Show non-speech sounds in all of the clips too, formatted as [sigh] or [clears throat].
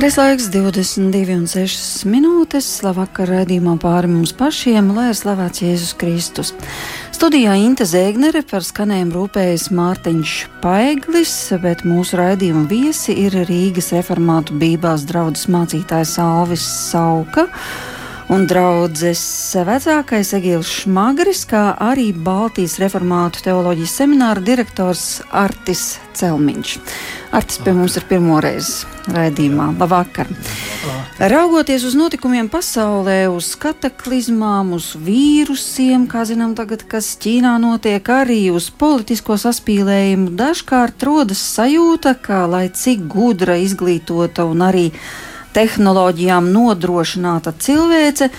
Pareizais laiks 22,6 minūtes. Labvakar, raidījumā pāri mums pašiem, lai ir slavēts Jēzus Kristus. Studijā Inte Zēgnere par skanējumu rūpējas Mārtiņš Paeglis, bet mūsu raidījuma viesi ir Rīgas reformātu bībās draudzes mācītājs Alvis Sauka un draudzes vecākais Egīls Šmagris, kā arī Baltijas reformātu teoloģijas semināra direktors Artis Celmiņš. Artis pie mums ir pirmo reizi raidījumā. Labvakar! Raugoties uz notikumiem pasaulē, uz kataklizmām, uz vīrusiem, kā zinām tagad, kas Ķīnā notiek, arī uz politisko saspīlējumu, dažkārt rodas sajūta, ka, lai cik gudra, izglītota un arī tehnoloģijām nodrošināta cilvēce,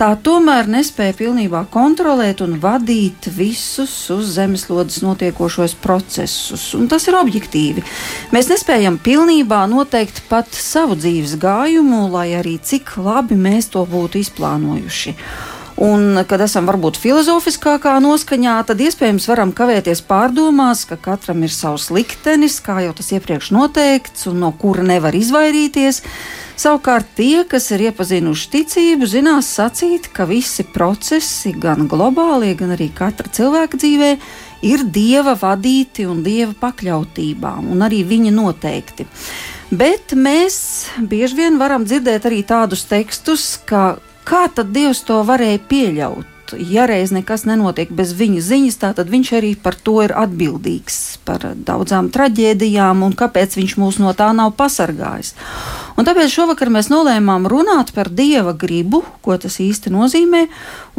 tā tomēr nespēja pilnībā kontrolēt un vadīt visus uz zemeslodes notiekošos procesus. Un tas ir objektīvi. Mēs nespējam pilnībā noteikt pat savu dzīves gājumu, lai arī cik labi mēs to būtu izplānojuši. Un, kad esam varbūt filozofiskākā noskaņā, tad iespējams varam kavēties pārdomās, ka katram ir savs liktenis, kā jau tas iepriekš noteikts, un no kura nevar izvairīties. Savukārt tie, kas ir iepazinuši ticību, zinās sacīt, ka visi procesi, gan globālie, gan arī katra cilvēka dzīvē, ir dieva vadīti un dieva pakļautībā, un arī viņa noteikti. Bet mēs bieži vien varam dzirdēt arī tādus tekstus, ka kā tad Dievs to varēja pieļaut? ja reiz nekas nenotiek bez viņa ziņas, tad viņš arī par to ir atbildīgs, par daudzām traģēdijām un kāpēc viņš mūs no tā nav pasargājis. Un tāpēc šovakar mēs nolēmām runāt par dieva gribu, ko tas īsti nozīmē,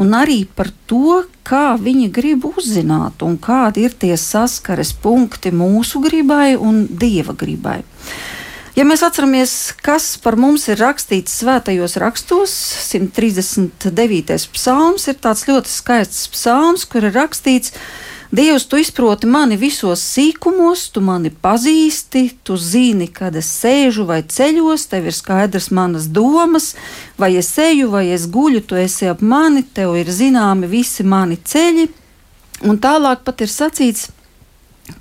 un arī par to, kā viņa grib uzzināt un kādi ir tie saskares punkti mūsu gribai un dieva gribai. Ja mēs atceramies, kas par mums ir rakstīts svētajos rakstos, 139. psalms ir tāds ļoti skaists psalms, kur ir rakstīts, Dievs, tu izproti mani visos sīkumos, tu mani pazīsti, tu zini, kad es sēžu vai ceļos, tev ir skaidrs manas domas, vai es eju, vai es guļu, tu esi ap mani, tev ir zināmi visi mani ceļi. Un tālāk pat ir sacīts,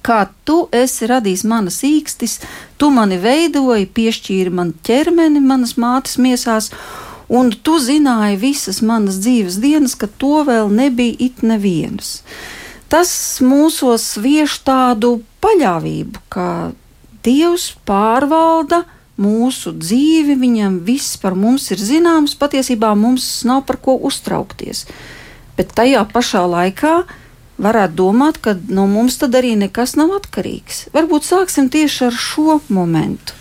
Kā tu esi radījis manas īkstis, tu mani veidoji, piešķīri man ķermeni, manas mātes miesās, un tu zināji visas manas dzīves dienas, ka to vēl nebija it nevienas. Tas mūsos vieš tādu paļāvību, ka Dievs pārvalda mūsu dzīvi, viņam viss par mums ir zināms, patiesībā mums nav par ko uztraukties. Bet tajā pašā laikā varētu domāt, ka no mums tad arī nekas nav atkarīgs. Varbūt sāksim tieši ar šo momentu.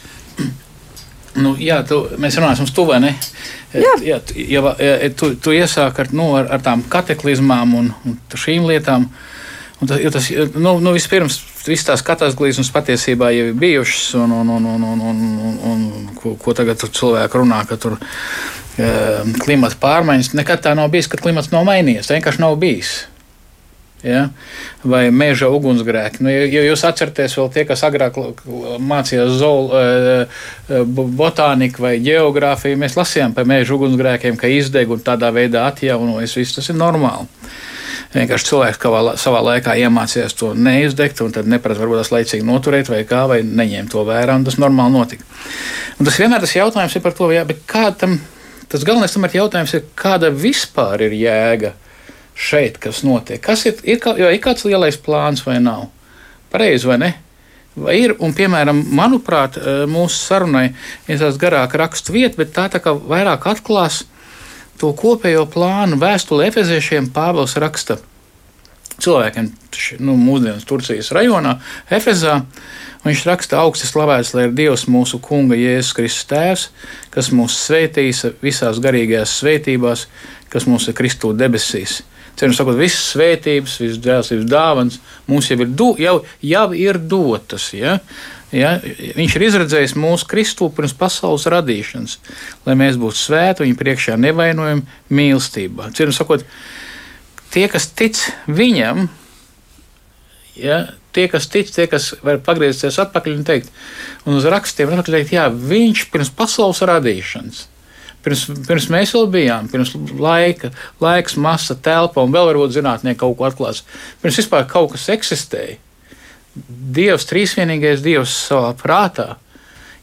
Nu, jā, tu, mēs runāsim uz to, vai ne? Jā, jā ja, ja, tu, tu iesāki ar, nu, ar, ar tām kataklizmām un, un šīm lietām. Un tas, tas, nu, nu, vispirms, visas tās kataklizmas patiesībā jau ir bijušas, un, un, un, un, un, un, un, un ko, ko tagad cilvēki runā, ka tur e, klimata pārmaiņas. Nekad tā nav bijis, ka klimats nav mainījies. Tā vienkārši nav bijis ja? vai meža ugunsgrēki. Nu, ja jūs atceraties, vēl tie, kas agrāk mācījās zool, eh, eh, botāniku vai geogrāfiju, mēs lasījām par meža ugunsgrēkiem, ka izdeg un tādā veidā atjaunojas. Viss tas ir normāli. Vienkārši cilvēks savā laikā iemācījās to neizdegt, un tad neprasa, varbūt tas laicīgi noturēt, vai kā, vai neņemt to vērā, un tas normāli notika. Un tas vienmēr tas jautājums ir par to, jā, kādam, tas galvenais tomēr jautājums ir, kāda vispār ir jēga šeit, kas notiek. Kas ir, ir, ir kāds lielais plāns vai nav? Pareizi vai ne? Vai ir, un, piemēram, manuprāt, eh, mūsu sarunai ir tāds garāk rakstu vieta, bet tā, tā kā vairāk atklās to kopējo plānu vēstuli Efeziešiem Pāvils raksta cilvēkiem, nu, mūsdienas Turcijas rajonā, Efezā. Viņš raksta, augsts slavēts, lai ir Dievs mūsu Kunga Jēzus Kristus Tēvs, kas mūs sveitīs visās garīgajās svētībās, kas mūs ir Kristū debesīs Cerams, sakot, visas svētības, visas dvēseles dāvanas mums jau ir, do, jau, jau ir dotas. Ja? Ja? Viņš ir izredzējis mūsu Kristu pirms pasaules radīšanas, lai mēs būtu svēti, viņa priekšā nevainojami mīlestībā. Cerams, sakot, tie, kas tic viņam, ja? tie, kas tic, tie, kas var pagriezties atpakaļ un teikt, un uz rakstiem teikt, jā, viņš pirms pasaules radīšanas Pirms, pirms mēs vēl bijām, pirms laika, laiks, masa, telpa un vēl varbūt zinātnieki kaut ko atklās. Pirms vispār kaut kas eksistēja. Dievs, trīsvienīgais Dievs savā prātā,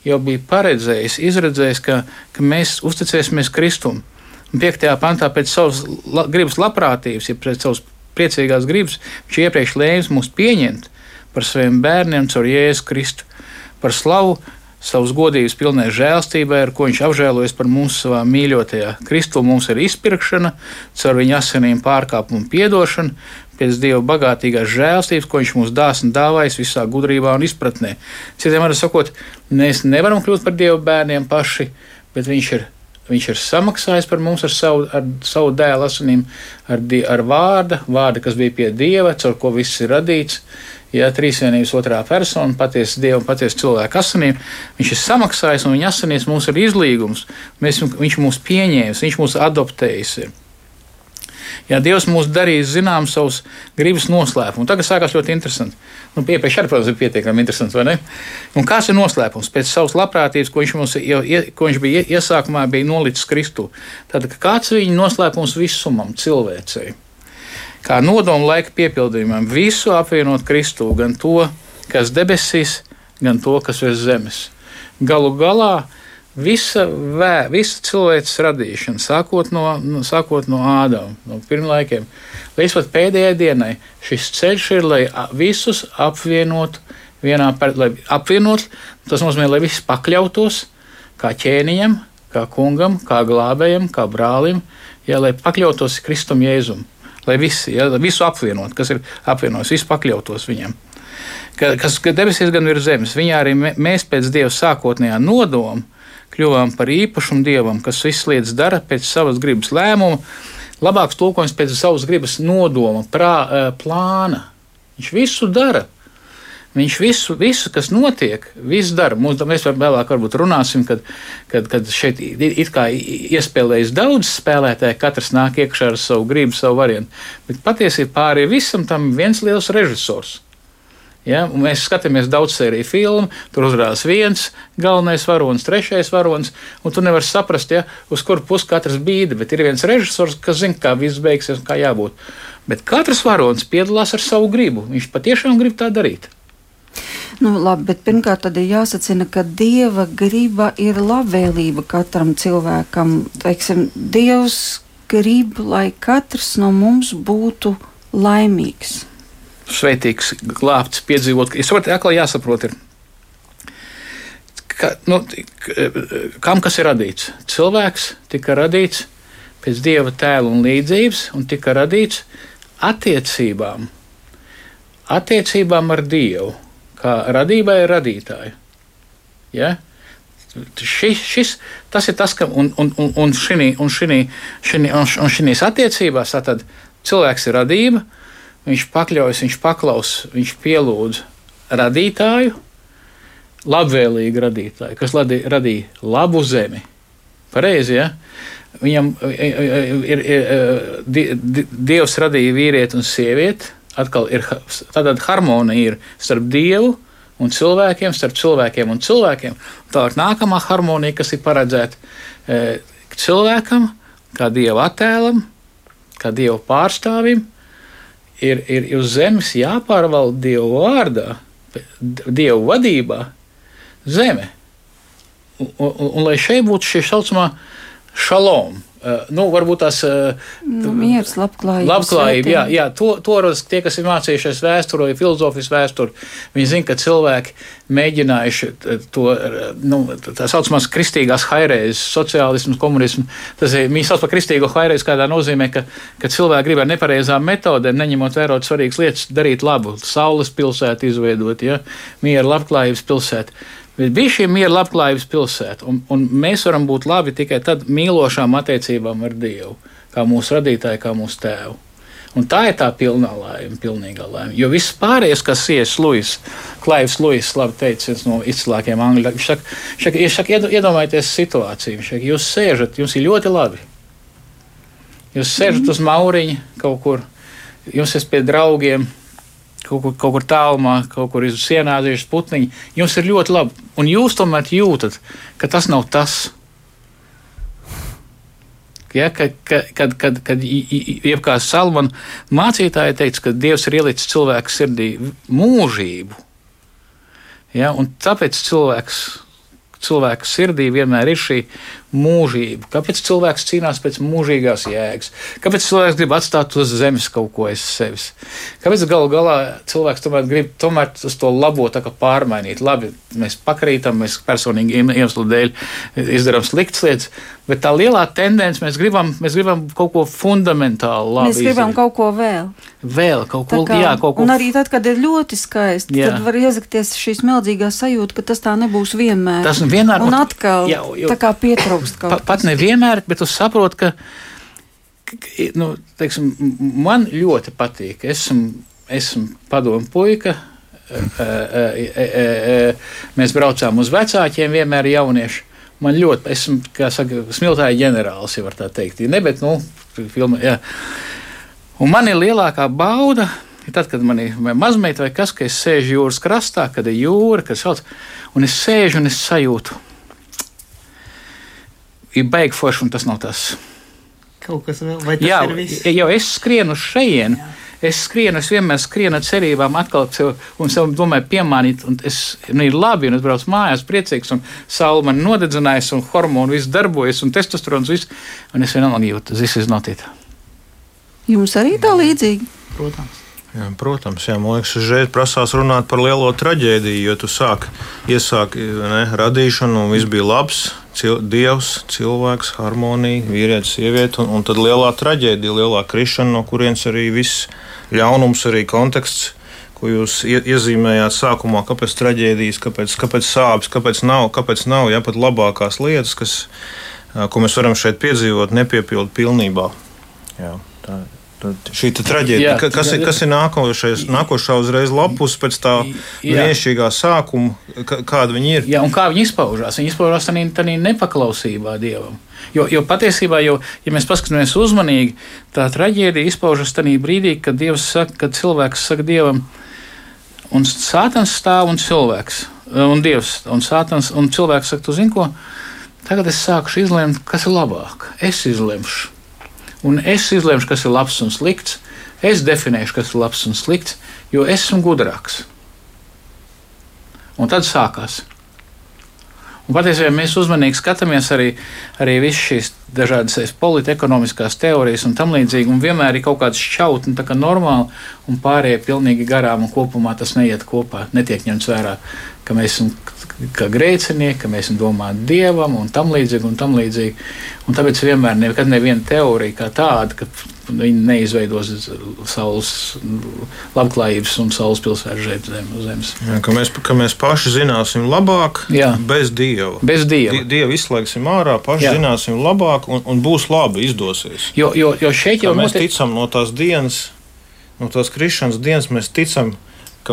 jau bija paredzējis, izredzējis, ka, ka mēs uzticēsimies Kristum. Un 5. pantā pēc savas la, gribas labprātības, ja pēc savas priecīgās gribas, viņš iepriekš lēms mūs pieņemt par saviem bērniem caur Jēzu Kristu, par slavu savas godības pilnai žēlstībai, ar ko viņš apžēlojas par mums savā mīļotajā. Kristu mums ir izpirkšana, caur viņa asinīm pārkāpumu piedošana, pēc Dieva bagātīgās žēlstības, ko Viņš mums dāsni dāvājis visā gudrībā un izpratnē. Citiem vārdiem sakot, mēs nevaram kļūt par Dieva bērniem paši, bet Viņš ir. Viņš ir samaksājis par mums ar savu, ar savu dēlu asinīm, ar, ar vārdu, vārdu, kas bija pie Dieva, caur ko viss ir radīts. Ja trīsvienības otrā persona, patiesa Dieva un patiesa cilvēka asinīm, viņš ir samaksājis un viņa asinīs mums ir izlīgums. Mēs, viņš mūs pieņēmis, viņš mūs adoptējis. Jā, Dievs mums darīja zinām savus gribas noslēpumu. Tagad sākās ļoti interesanti. Nu, Iepriekš arī, protams, ir pietiekami interesants, vai ne? Un kāds ir noslēpums? Pēc savas labprātības, ko viņš, mums, jau, ko viņš bija iesākumā, bija nolicis Kristu. Tad kāds ir viņa noslēpums visumam, cilvēcei? Kā nodomu laika piepildījumam, visu apvienot Kristu, gan to, kas debesīs, gan to, kas ir zemes. Galu galā Visa, vē, visa cilvēces radīšana, sākot no, no, sākot no Ādama, no pirmlaikiem, līdz pat pēdējai dienai, šis ceļš ir, lai visus apvienotu vienā, lai apvienot, tas nozīmē, lai visi pakļautos kā ķēniņam, kā kungam, kā glābējam, kā brālim, ja, lai pakļautos Kristum Jēzum, lai visi, ja, visu apvienot, kas ir apvienojis, visu pakļautos viņam. Kas debesīs gan ir zemes, viņā arī mēs pēc Dieva sākotnējā nodoma kļuvām par īpašumu dievam, kas visu lietas dara pēc savas gribas lēmuma. Labāks tulkojums pēc savas gribas nodoma, prā, eh, plāna. Viņš visu dara. Viņš visu, visu kas notiek, visu dara. Mums, mēs vēlāk varbūt runāsim, kad, kad, kad šeit it kā iespēlējas daudz spēlētāju, katrs nāk iekšā ar savu gribu, savu variantu. Bet patiesībā pāri visam tam viens liels režisors Ja? Mēs skatāmies daudz sēriju filmu, tur uzrādās viens galvenais varonis, trešais varonis, un tu nevari saprast, ja, uz kuru pusi katrs bīda. Bet ir viens režisors, kas zina, kā viss beigsies un kā jābūt. Bet katrs varonis piedalās ar savu gribu. Viņš patiešām grib tā darīt. Nu, labi, bet pirmkārt, tad ir jāsacina, ka dieva griba ir labvēlība katram cilvēkam. Teiksim, Dievs grib, lai katrs no mums būtu laimīgs svētīgs, glābts, piedzīvot. Es saprotu, ka jāsaprot, ir, ka, nu, kam kas ir radīts. Cilvēks tika radīts pēc dieva tēla un līdzības, un tika radīts attiecībām, attiecībām ar Dievu, kā radībai ir radītāju. Ja? Šis, šis, tas ir tas, ka un, un, un, šinīs attiecībās tad cilvēks ir radība, viņš pakļaujas, viņš paklaus, viņš pielūdz radītāju, labvēlīgu radītāju, kas radīja labu zemi. Pareizi, ja? Viņam ir, ir, ir Dievs radīja vīrieti un sievieti. Atkal ir tāda harmonija ir starp Dievu un cilvēkiem, starp cilvēkiem un cilvēkiem. Tālāk nākamā harmonija, kas ir paredzēta cilvēkam, kā Dieva attēlam, kā Dieva pārstāvim, ir, ir uz zemes jāpārvalda Dieva vārdā, Dieva vadībā, zeme. Un, un, un lai šeit būtu šī saucamā šaloma, Uh, nu, varbūt tās uh, nu, miers, labklājība. labklājība jā, jā, to, to tie, kas ir mācījušies vēsturi vai filozofijas vēsturi, viņi zina, ka cilvēki mēģinājuši to nu, tā saucamās kristīgās hairēzes, sociālismu, komunismu. Tas ir viņi sauc par kristīgo hairēzi kādā nozīmē, ka, ka cilvēki grib ar nepareizām metodēm, neņemot vērot svarīgas lietas, darīt labu, saules pilsētu izveidot, ja, miera labklājības pilsētu. Bet bija šī miera labklājības pilsēta, un, un mēs varam būt labi tikai tad mīlošām attiecībām ar Dievu, kā mūsu radītāju, kā mūsu tēvu. Un tā ir tā pilnā laime, pilnīgā laime. Jo viss pārējais, kas ies Luis, Klaivs Luis, labi teicis, viens no izcilākajiem angļu, viņš saka, šaka, saka iedomājieties situāciju, viņš saka, jūs sēžat, jums ir ļoti labi. Jūs sēžat mm. uz mauriņa kaut kur, jūs esat pie draugiem, kaut kur, kaut kur tālumā, kaut kur uz sienādījušas putniņi, jums ir ļoti labi. Un jūs tomēr jūtat, ka tas nav tas. Ja, kad, kad, kad, kad jebkāds Salmana mācītāja teica, ka Dievs ir ielicis cilvēku sirdī mūžību, ja, un tāpēc cilvēks, cilvēka sirdī vienmēr ir šī mūžība. Kāpēc cilvēks cīnās pēc mūžīgās jēgas? Kāpēc cilvēks grib atstāt uz zemes kaut ko aiz sevis? Kāpēc galu galā cilvēks tomēr grib tomēr to labo pārmainīt? Labi, mēs pakrītam, mēs personīgi iemeslu dēļ izdarām sliktas lietas, bet tā lielā tendence mēs gribam, mēs gribam kaut ko fundamentāli labi. Mēs gribam izdarīt. kaut ko vēl. Vēl kaut ko, kā, jā, kaut ko. Un arī tad, kad ir ļoti skaisti, jā. tad var iezakties šī smeldzīgā sajūta, ka tas tā nebūs vienmēr. Tas vienmēr. Un atkal jā, jo, tā kā pietrūkst pietrūkst kaut kas. Pat nevienmēr, bet tu saproti, ka nu, teiksim, man ļoti patīk. Esmu, esmu padomu puika. Mēs braucām uz vecākiem, vienmēr jaunieši. Man ļoti, esmu, kā saka, smiltāja ģenerālis, ja var tā teikt. Ne, bet, nu, filma, jā. Un man ir lielākā bauda, tad, kad man ir mazmeita vai kas, ka es sēžu jūras krastā, kad ir jūra, kas sauc, un es sēžu un es sajūtu ir baigi forši, un tas nav tas. Kaut kas vēl, vai tas Jā, ir viss? jau es skrienu uz šejienu. Es skrienu, es vienmēr skrienu ar cerībām, atkal sev, un sev domāju, piemānīt, un es, nu, ir labi, un es braucu mājās priecīgs, un saule man nodedzinājis, un hormoni viss darbojas, un testosterons viss, un es vienalga jūtu, tas viss notiek. Jums arī tā līdzīgi? Protams. Jā, protams, jā, man liekas, šeit prasās runāt par lielo traģēdiju, jo tu sāk iesākt radīšanu, un viss bija labs. Cil, dievs, cilvēks, harmonija, vīrietis, sieviete, un, un tad lielā traģēdija, lielā krišana, no kurienes arī viss ļaunums, arī konteksts, ko jūs iezīmējāt sākumā, kāpēc traģēdijas, kāpēc, kāpēc sāpes, kāpēc nav, kāpēc nav ja, pat labākās lietas, kas, ko mēs varam šeit piedzīvot, nepiepildīt pilnībā. Jā, tā ir. Šī traģēdija, jā, kas, ir, kas ir nākošais, nākošā uzreiz lapus pēc tā brīnišķīgā sākuma, kāda viņi ir? Jā, un kā viņi izpaužās? Viņi izpaužās tādā nepaklausībā dievam. Jo, jo patiesībā, jau, ja mēs paskatāmies uzmanīgi, tā traģēdija izpaužas tajā brīdī, kad, saka, kad cilvēks saka dievam, un sātans stāv un cilvēks, un dievs, un sātans, un cilvēks saka, tu zini ko, tagad es sākušu izlemt, kas ir labāk. Es izlemšu un es izlemšu, kas ir labs un slikts. Es definēšu, kas ir labs un slikts, jo es esmu gudrāks. Un tad sākās. Un patiesībā mēs uzmanīgi skatāmies arī, arī visas šīs dažādas politekonomiskās teorijas un tam līdzīgi, un vienmēr ir kaut kāds šķautni, tā kā normāli, un pārējie pilnīgi garām, un kopumā tas neiet kopā, netiek ņemts vērā, ka mēs esam kā grēcinieki, ka mēs domājam dievam un tam līdzīgi. Un tam līdzīgi. Un tāpēc vienmēr nekad neviena teorija kā tāda, ka viņi neizveidos saules labklājības un saules pilsētu zem, zemes. Jā, ka, mēs, ka mēs paši zināsim labāk, Jā. bez dieva. Bez dieva. Di, dievu izslēgsim ārā, paši Jā. zināsim labāk un, un būs labi, izdosies. Jo, jo, jo šeit jau mēs notiek... ticam no tās dienas, no tās krišanas dienas, mēs ticam ka,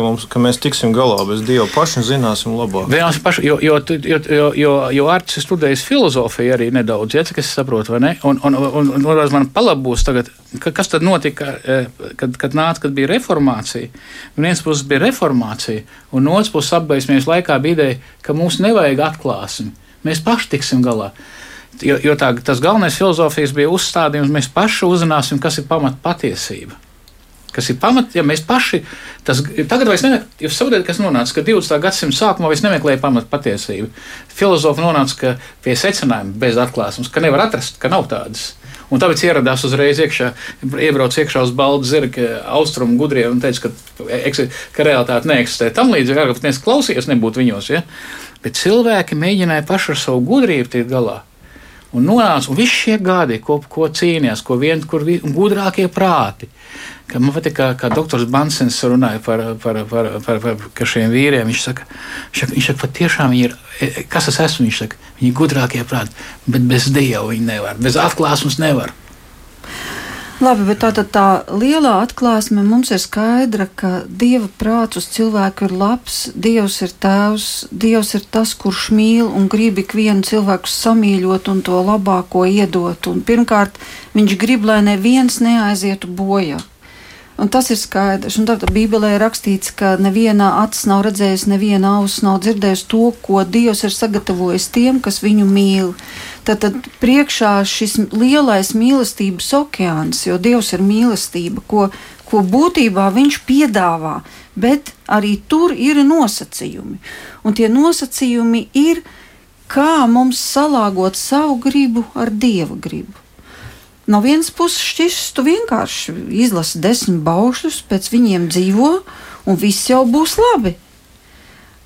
mums, ka mēs tiksim galā bez Dieva paša un zināsim labāk. Vienās paši, jo, jo, jo, jo, jo, jo Arts ir studējis filozofiju arī nedaudz, ja, cik es saprotu, vai ne? Un, un, un, un, man palabūs tagad, ka, kas tad notika, eh, kad, kad nāca, kad bija reformācija. Un viens puses bija reformācija, un otrs puses apgaismības laikā bija ideja, ka mums nevajag atklāsmi. Mēs paši tiksim galā. Jo, jo tā, tas galvenais filozofijas bija uzstādījums, mēs paši uzzināsim, kas ir pamat patiesība kas ir pamat, ja mēs paši, tas tagad vairs nemeklējam, jūs saprotat, kas nonāca, ka 20. gadsimta sākumā vairs nemeklēja pamat patiesību. Filozofi nonāca pie secinājuma bez atklāsmes, ka nevar atrast, ka nav tādas. Un tāpēc ieradās uzreiz iekšā, iebrauc iekšā uz balda zirga austrumu gudriem un teica, ka, ka realitāte neeksistē. Tam līdzīgi, ka es klausījos, nebūtu viņos. Ja? Bet cilvēki mēģināja paši ar savu gudrību tikt galā. Un nonāca, un visi šie gadi, ko, ko cīnījās, ko viens, kur vi, gudrākie prāti. Ka man patīk, kā, kā doktors Bansens runāja par, par, par, par, par, par šiem vīriem. Viņš saka, viņš saka, viņš saka patiešām viņi ir, e, e, kas es esmu, viņš saka, viņi ir gudrākie prāti, bet bez Dieva viņi nevar, bez atklāsmes nevar. Labi, bet tā, tā, tā lielā atklāsme mums ir skaidra, ka Dieva prāts uz cilvēku ir labs, Dievs ir tēvs, Dievs ir tas, kurš mīl un grib ikvienu cilvēku samīļot un to labāko iedot. Un pirmkārt, viņš grib, lai neviens neaizietu bojā. Un tas ir skaidrs. Un tad Bībelē ir rakstīts, ka neviena acis nav redzējusi, neviena auss nav dzirdējusi to, ko Dievs ir sagatavojis tiem, kas viņu mīl. Tad, tad priekšā šis lielais mīlestības okeāns, jo Dievs ir mīlestība, ko, ko būtībā viņš piedāvā, bet arī tur ir nosacījumi. Un tie nosacījumi ir kā mums salāgot savu gribu ar dieva gribu. No vienas puses, šķirs, tu vienkārši izlasi desmit baušļus, pēc viņiem dzīvo, un viss jau būs labi.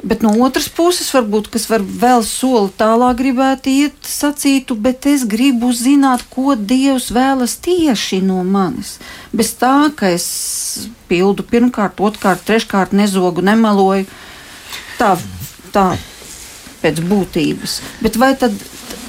Bet no otras puses, varbūt, kas var vēl soli tālāk gribētu iet, sacītu, bet es gribu zināt, ko Dievs vēlas tieši no manis. Bez tā, ka es pildu pirmkārt, otrkārt, treškārt, nezogu, nemeloju. Tā, tā pēc būtības. Bet vai tad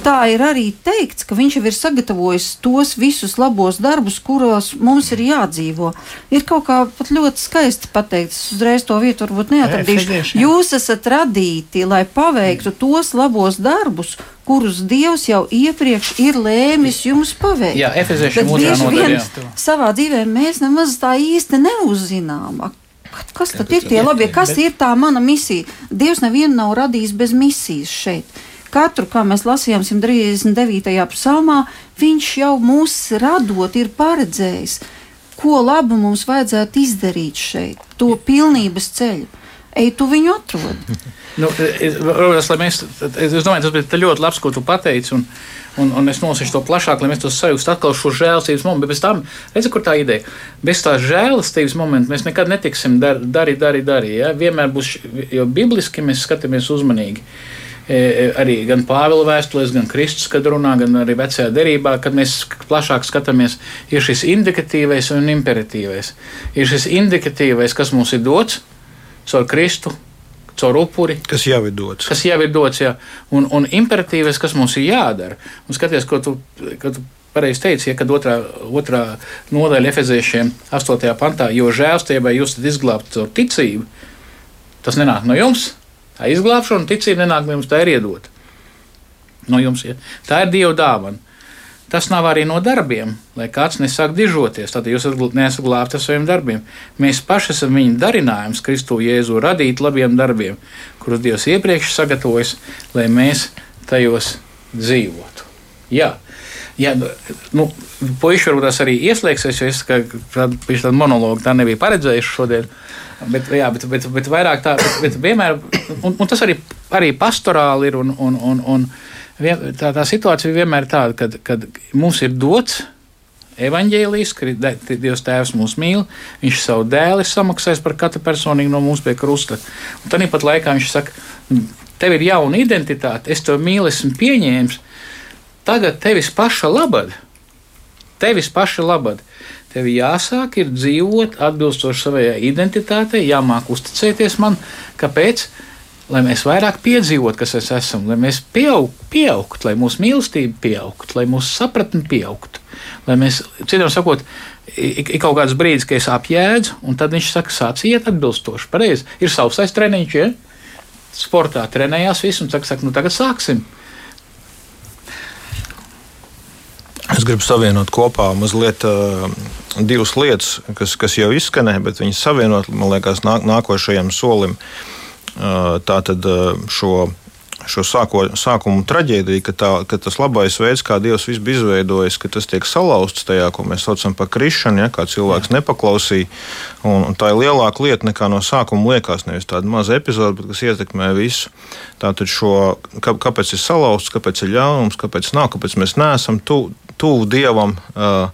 tā ir arī teikts, ka viņš jau ir sagatavojis tos visus labos darbus, kuros mums ir jādzīvo. Ir kaut kā pat ļoti skaisti pateikts, uzreiz to vietu varbūt neatradīšu. Jūs esat radīti, lai paveiktu tos labos darbus, kurus Dievs jau iepriekš ir lēmis jums paveikt. Jā, efeziešiem otrā nodaļā. Savā dzīvē mēs nemaz tā īsti neuzzinām. Kas tad ir tie labie? Kas ir tā mana misija? Dievs nevienu nav radījis bez misijas šeit. Katru, kā mēs lasījām 139. psalmā, viņš jau mūs radot ir paredzējis, ko labu mums vajadzētu izdarīt šeit, to pilnības ceļu. Ej, tu viņu atrod. [laughs] nu, es, mēs, es domāju, tas bija ļoti labs, ko tu pateici. Un, un, un es nosaku to plašāk, lai mēs to sajustu atkal šo žēlastības momentu. Bet bez tam, redziet, kur tā ideja. Bez tās žēlastības momenta mēs nekad netiksim dar, darīt, darīt, darīt. Ja? Vienmēr būs, jo bibliski mēs skatāmies uzmanīgi. E, arī gan Pāvila vēstulēs, gan Kristus, kad runā, gan arī vecajā derībā, kad mēs plašāk skatāmies, ir šis indikatīvais un imperatīvais. Ir šis indikatīvais, kas mums ir dots caur Kristu, caur upuri. Kas jau ir dots. Kas jau ir dots, jā. Un, un imperatīvais, kas mums ir jādara. Un skaties, ko tu, ko tu pareizi teici, ja, kad otrā, otrā nodaļa efeziešiem 8. pantā, jo žēlstībai jūs esat izglābti caur ticību, tas nenāk no jums. Tā izglābšana, ticība nenāk no jums, tā ir iedota. No jums, ja. Tā ir Dieva dāvana. Tas nav arī no darbiem, lai kāds nesāk dižoties. Tad jūs neesat glābti ar saviem darbiem. Mēs paši esam viņa darinājums, Kristu Jēzu radīt labiem darbiem, kurus Dievs iepriekš sagatavojis, lai mēs tajos dzīvotu. Jā, Jā, nu, puiši varbūt tas arī ieslēgsies, jo es tādu monologu tā nebija paredzējis šodien. Bet, jā, bet, bet, bet vairāk tā, bet, bet vienmēr, un, un tas arī, arī pastorāli ir, un, un, un, un tā, tā situācija vienmēr ir tāda, kad, kad mums ir dots evaņģēlijs, ka Dievs Tēvs mūs mīl, Viņš savu dēli samaksājis par katru personīgi no mums pie krusta. Un tad pat laikā Viņš saka, tev ir jauna identitāte, es tevi mīlu, esmu pieņēmis, tagad tevis paša labad, tevis paša labad. Tev jāsāk ir dzīvot atbilstoši savai identitātei, jāmāk uzticēties man. Kāpēc? Lai mēs vairāk piedzīvotu, kas mēs esam, lai mēs pieaug, pieaugtu, lai mūsu mīlestība pieaugtu, lai mūsu sapratne pieaugtu. Lai mēs, citiem sakot, ir kaut kāds brīdis, kad es apjēdzu, un tad viņš saka, sāc iet atbilstoši. Pareizi. Ir savs treniņš, ja? sportā trenējās visu, un saka, saka nu tagad sāksim. Es gribu savienot kopā mazliet uh, divas lietas, kas, kas jau izskanēja, bet viņas savienot, man liekas, nāk, nākošajam solim. Uh, Tātad uh, šo, šo sāko, sākumu traģēdiju, ka, tā, ka tas labais veids, kā Dievs bija izveidojis, ka tas tiek salauzts tajā, ko mēs saucam par krišanu, ja, kā cilvēks Jā. nepaklausīja. Un, un tā ir lielāka lieta nekā no sākuma liekas. Nevis tāda maza epizode, bet kas ietekmē visu. Tātad, šo, kā, kāpēc ir salauzts, kāpēc ir ļaunums, kāpēc nav, kāpēc mēs neesam tu, tuvu Dievam. Uh,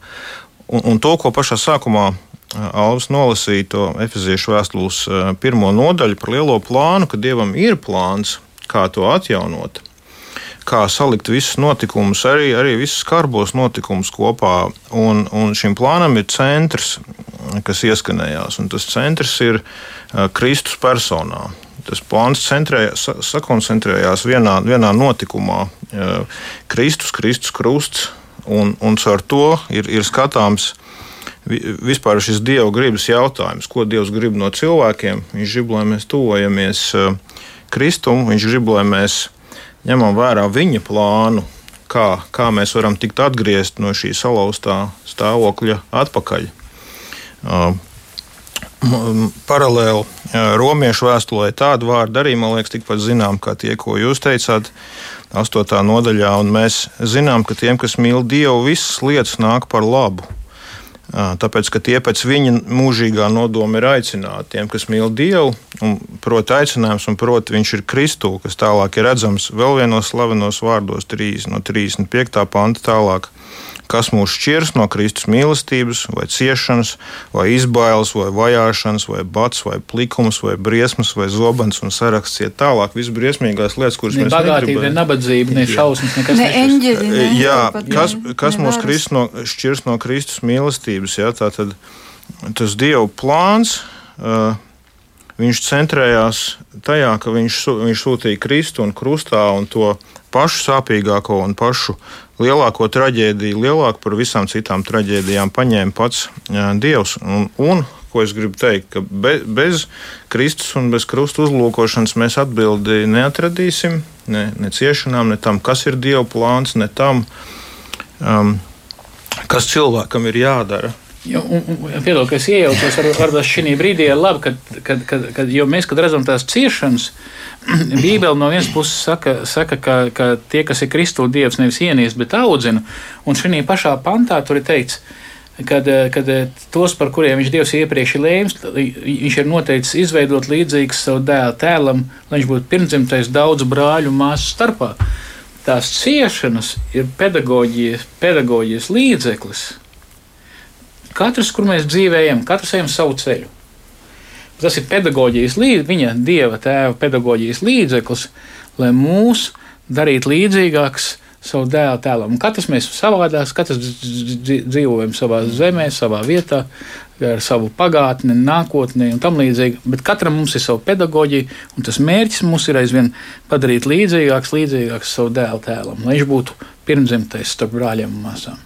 un, un to, ko pašā sākumā uh, Alvis nolasīja to efeziešu vēstules uh, pirmo nodaļu par lielo plānu, ka Dievam ir plāns, kā to atjaunot, kā salikt visus notikumus, arī, arī visus skarbos notikumus kopā. Un, un šim plānam ir centrs, kas ieskanējās, un tas centrs ir Kristus personā. Tas plāns centrējās, sakoncentrējās vienā, vienā notikumā. Kristus, Kristus krusts, Un, un ar to ir, ir skatāms vispār šis Dieva gribas jautājums, ko Dievs grib no cilvēkiem. Viņš grib, lai mēs tuvojamies eh, Kristum, viņš grib, lai mēs ņemam vērā viņa plānu, kā, kā mēs varam tikt atgriezt no šī salauztā stāvokļa atpakaļ. Uh, paralēli uh, romiešu vēstulē tādu vārdu arī, man liekas, tikpat zinām, kā tie, ko jūs teicāt. 8. nodaļā, un mēs zinām, ka tiem, kas mīl Dievu, visas lietas nāk par labu. Tāpēc, ka tie pēc viņa mūžīgā nodoma ir aicināti, tiem, kas mīl Dievu, un proti aicinājums, un proti viņš ir Kristū, kas tālāk ir redzams vēl vienos slavenos vārdos, 3, no 35. panta tālāk kas mūs šķirs no Kristus mīlestības, vai ciešanas, vai izbailes, vai vajāšanas, vai bats, vai plikums, vai briesmas, vai zobens un saraksts iet tālāk. Visas briesmīgās lietas, kuras ne mēs bagātība, ne nabadzība, ne šausmas, nekas ne eņģeļi. Ne, jā, kas, kas mūs Kristus no, šķirs no Kristus mīlestības? Jā, tā tad tas Dieva plāns. Uh, viņš centrējās tajā, ka viņš, viņš sūtīja Kristu un krustā un to pašu sāpīgāko un pašu lielāko traģēdiju, lielāku par visām citām traģēdijām, paņēma pats Dievs. Un, un, ko es gribu teikt, ka be, bez Kristus un bez krustu uzlūkošanas mēs atbildi neatradīsim ne, ne ciešanām, ne tam, kas ir Dieva plāns, ne tam, um, kas cilvēkam ir jādara. Piedod, ka es iejaucos, varbūt šī brīdī ir labi, kad, kad, kad, kad mēs, kad redzam tās ciešanas, [clears throat] Bībele no vienas puses saka, saka ka, ka tie, kas ir Kristu dievs, nevis ienīst, bet audzina. Un šajā pašā pantā tur ir teikts, kad, kad tos, par kuriem viņš Dievs iepriekš ir lēms, viņš ir noteicis izveidot līdzīgus savu dēlu tēlam, lai viņš būtu pirmdzimtais daudzu brāļu māsu starpā. Tās ciešanas ir pedagoģijas, pedagoģijas līdzeklis. Katrs, kur mēs dzīvējam, katrs ejam savu ceļu. Tas ir pedagoģijas līdzeklis, viņa dieva tēva pedagoģijas līdzeklis, lai mūs darītu līdzīgākus savu dēlu tēlam. Un katrs mēs savādāk, katrs dzīvojam savā zemē, savā vietā, ar savu pagātni, nākotni un tam līdzīgi. Bet katram mums ir sava pedagoģija, un tas mērķis mums ir aizvien padarīt līdzīgāks, līdzīgāks savu dēlu tēlam, lai viņš būtu pirmzimtais starp brāļiem un māsām.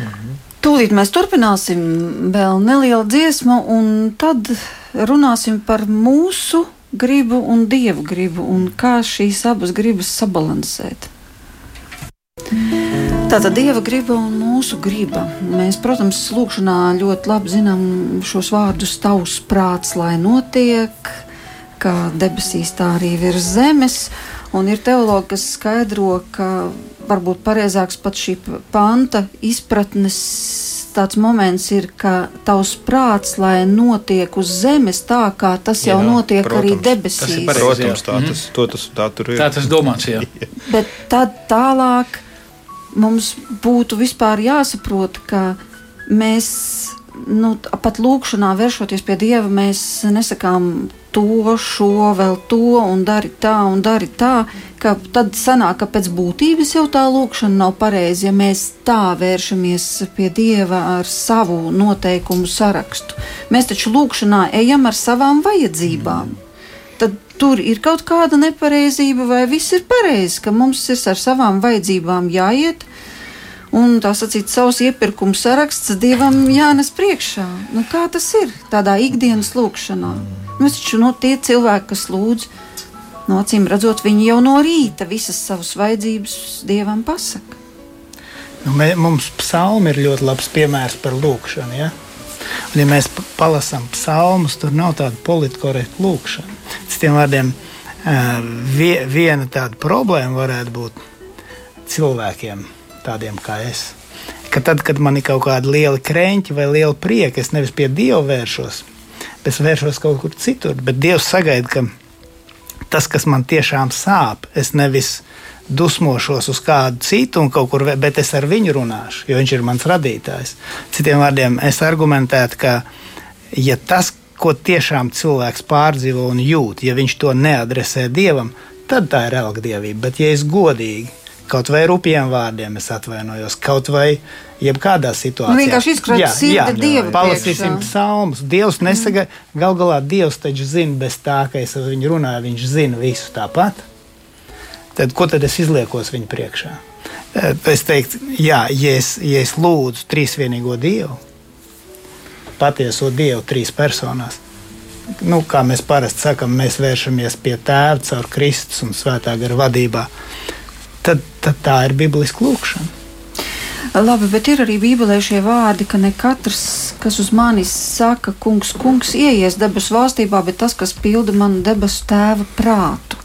Mhm. Tūlīt mēs turpināsim vēl nelielu dziesmu, un tad runāsim par mūsu gribu un dievu gribu, un kā šīs abas gribas sabalansēt. Tātad dieva griba un mūsu griba. Mēs, protams, lūkšanā ļoti labi zinām šos vārdus tavs prāts, lai notiek, kā debesīs tā arī virs zemes. Un ir teologi, kas skaidro, ka varbūt pareizāks pat šī panta izpratnes tāds moments ir, ka tavs prāts, lai notiek uz zemes tā, kā tas jau jā, notiek protams, arī debesīs. Tas pareizi, protams, tā, tas, to, tas, tā tur ir. Tā tas domāts, [laughs] jā. Bet tad tālāk mums būtu vispār jāsaprot, ka mēs nu, pat lūkšanā, vēršoties pie Dieva, mēs nesakām to, šo, vēl to, un dari tā, un dari tā. Tad sanāk, ka pēc būtības jau tā lūkšana nav pareiza, ja mēs tā vēršamies pie Dieva ar savu noteikumu sarakstu. Mēs taču lūkšanā ejam ar savām vajadzībām. Tad tur ir kaut kāda nepareizība, vai viss ir pareizi, ka mums ir ar savām vajadzībām jāiet un tā sacīt, savs iepirkuma saraksts dievam jānes priekšā. Nu, kā tas ir tādā ikdienas lūkšanā? Nu, taču no tie cilvēki, kas lūdz, no acīm redzot, viņi jau no rīta visas savas vajadzības dievam pasaka. Nu, mē, mums psalmi ir ļoti labs piemērs par lūkšanu. Ja? Un, ja mēs palasām psalmus, tur nav tāda politkorekta lūkšana. Citiem vārdiem, viena tāda problēma varētu būt cilvēkiem tādiem kā es. Ka tad, kad man ir kaut kāda liela krēņķa vai liela prieka, es nevis pie Dieva vēršos, bet vēršos kaut kur citur. Bet Dievs sagaida, ka tas, kas man tiešām sāp, es nevis dusmošos uz kādu citu un kaut kur, bet es ar viņu runāšu, jo viņš ir mans radītājs. Citiem vārdiem, es argumentētu, ka ja tas, ko tiešām cilvēks pārdzīvo un jūt, ja viņš to neadresē dievam, tad tā ir elgdievība. Bet, ja es godīgi Kaut vai rupjiem vārdiem es atvainojos, kaut vai jebkādā situācijā. Nu, vienkārši izkrājot sirdi Dievu. Palasīsim psalmus. Dievs nesaga, mm. gal galā Dievs taču zina bez tā, ka es ar viņu runāju, viņš zina visu tāpat. Tad ko tad es izliekos viņa priekšā? Es teiktu, jā, ja es, ja es lūdzu trīsvienīgo Dievu, patieso Dievu trīs personās, nu, kā mēs parasti sakām, mēs vēršamies pie Tēva caur Kristus un Svētā gara vadībā tad, tad tā ir bibliska lūkšana. Labi, bet ir arī Bībelē šie vārdi, ka ne katrs, kas uz manis saka, kungs, kungs, ieies debesu valstībā, bet tas, kas pilda manu debesu tēva prātu.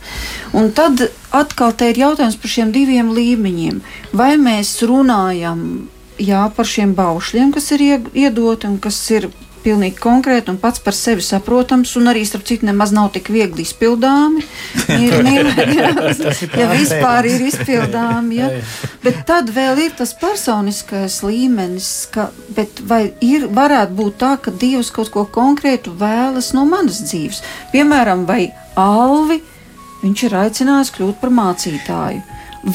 Un tad atkal te ir jautājums par šiem diviem līmeņiem. Vai mēs runājam jā, par šiem baušļiem, kas ir iedoti un kas ir pilnīgi konkrēti un pats par sevi saprotams, un arī, starp citu, nemaz nav tik viegli izpildāmi. [laughs] Ir, ir, jā, ja vispār ir izpildāmi, ja. bet tad vēl ir tas personiskais līmenis, ka, vai ir, varētu būt tā, ka Dievs kaut ko konkrētu vēlas no manas dzīves. Piemēram, vai Alvi viņš ir aicinājis kļūt par mācītāju.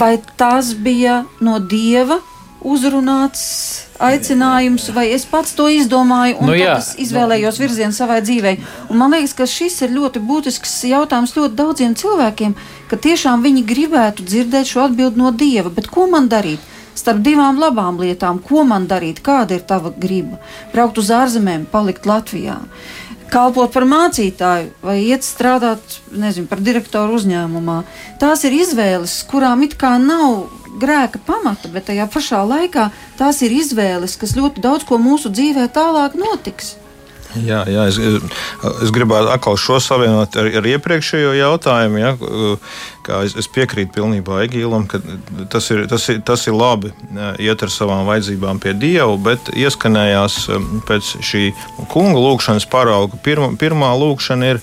Vai tas bija no Dieva uzrunāts aicinājums, vai es pats to izdomāju un nu, jā, izvēlējos nu. virzienu savai dzīvei. Un man liekas, ka šis ir ļoti būtisks jautājums ļoti daudziem cilvēkiem, ka tiešām viņi gribētu dzirdēt šo atbildi no Dieva, bet ko man darīt? Starp divām labām lietām, ko man darīt, kāda ir tava griba? Braukt uz ārzemēm, palikt Latvijā, kalpot par mācītāju vai iet strādāt, nezinu, par direktoru uzņēmumā. Tās ir izvēles, kurām it kā nav grēka pamata, bet tajā pašā laikā tās ir izvēles, kas ļoti daudz ko mūsu dzīvē tālāk notiks. Jā, jā es, es gribētu atkal šo savienot ar, ar iepriekšējo jautājumu. Ja, es, es piekrītu pilnībā Egīlam, ka tas ir, tas, ir, tas ir labi iet ar savām vajadzībām pie Dieva, bet ieskanējās pēc šī kunga lūkšanas parauga. Pirma, pirmā lūkšana ir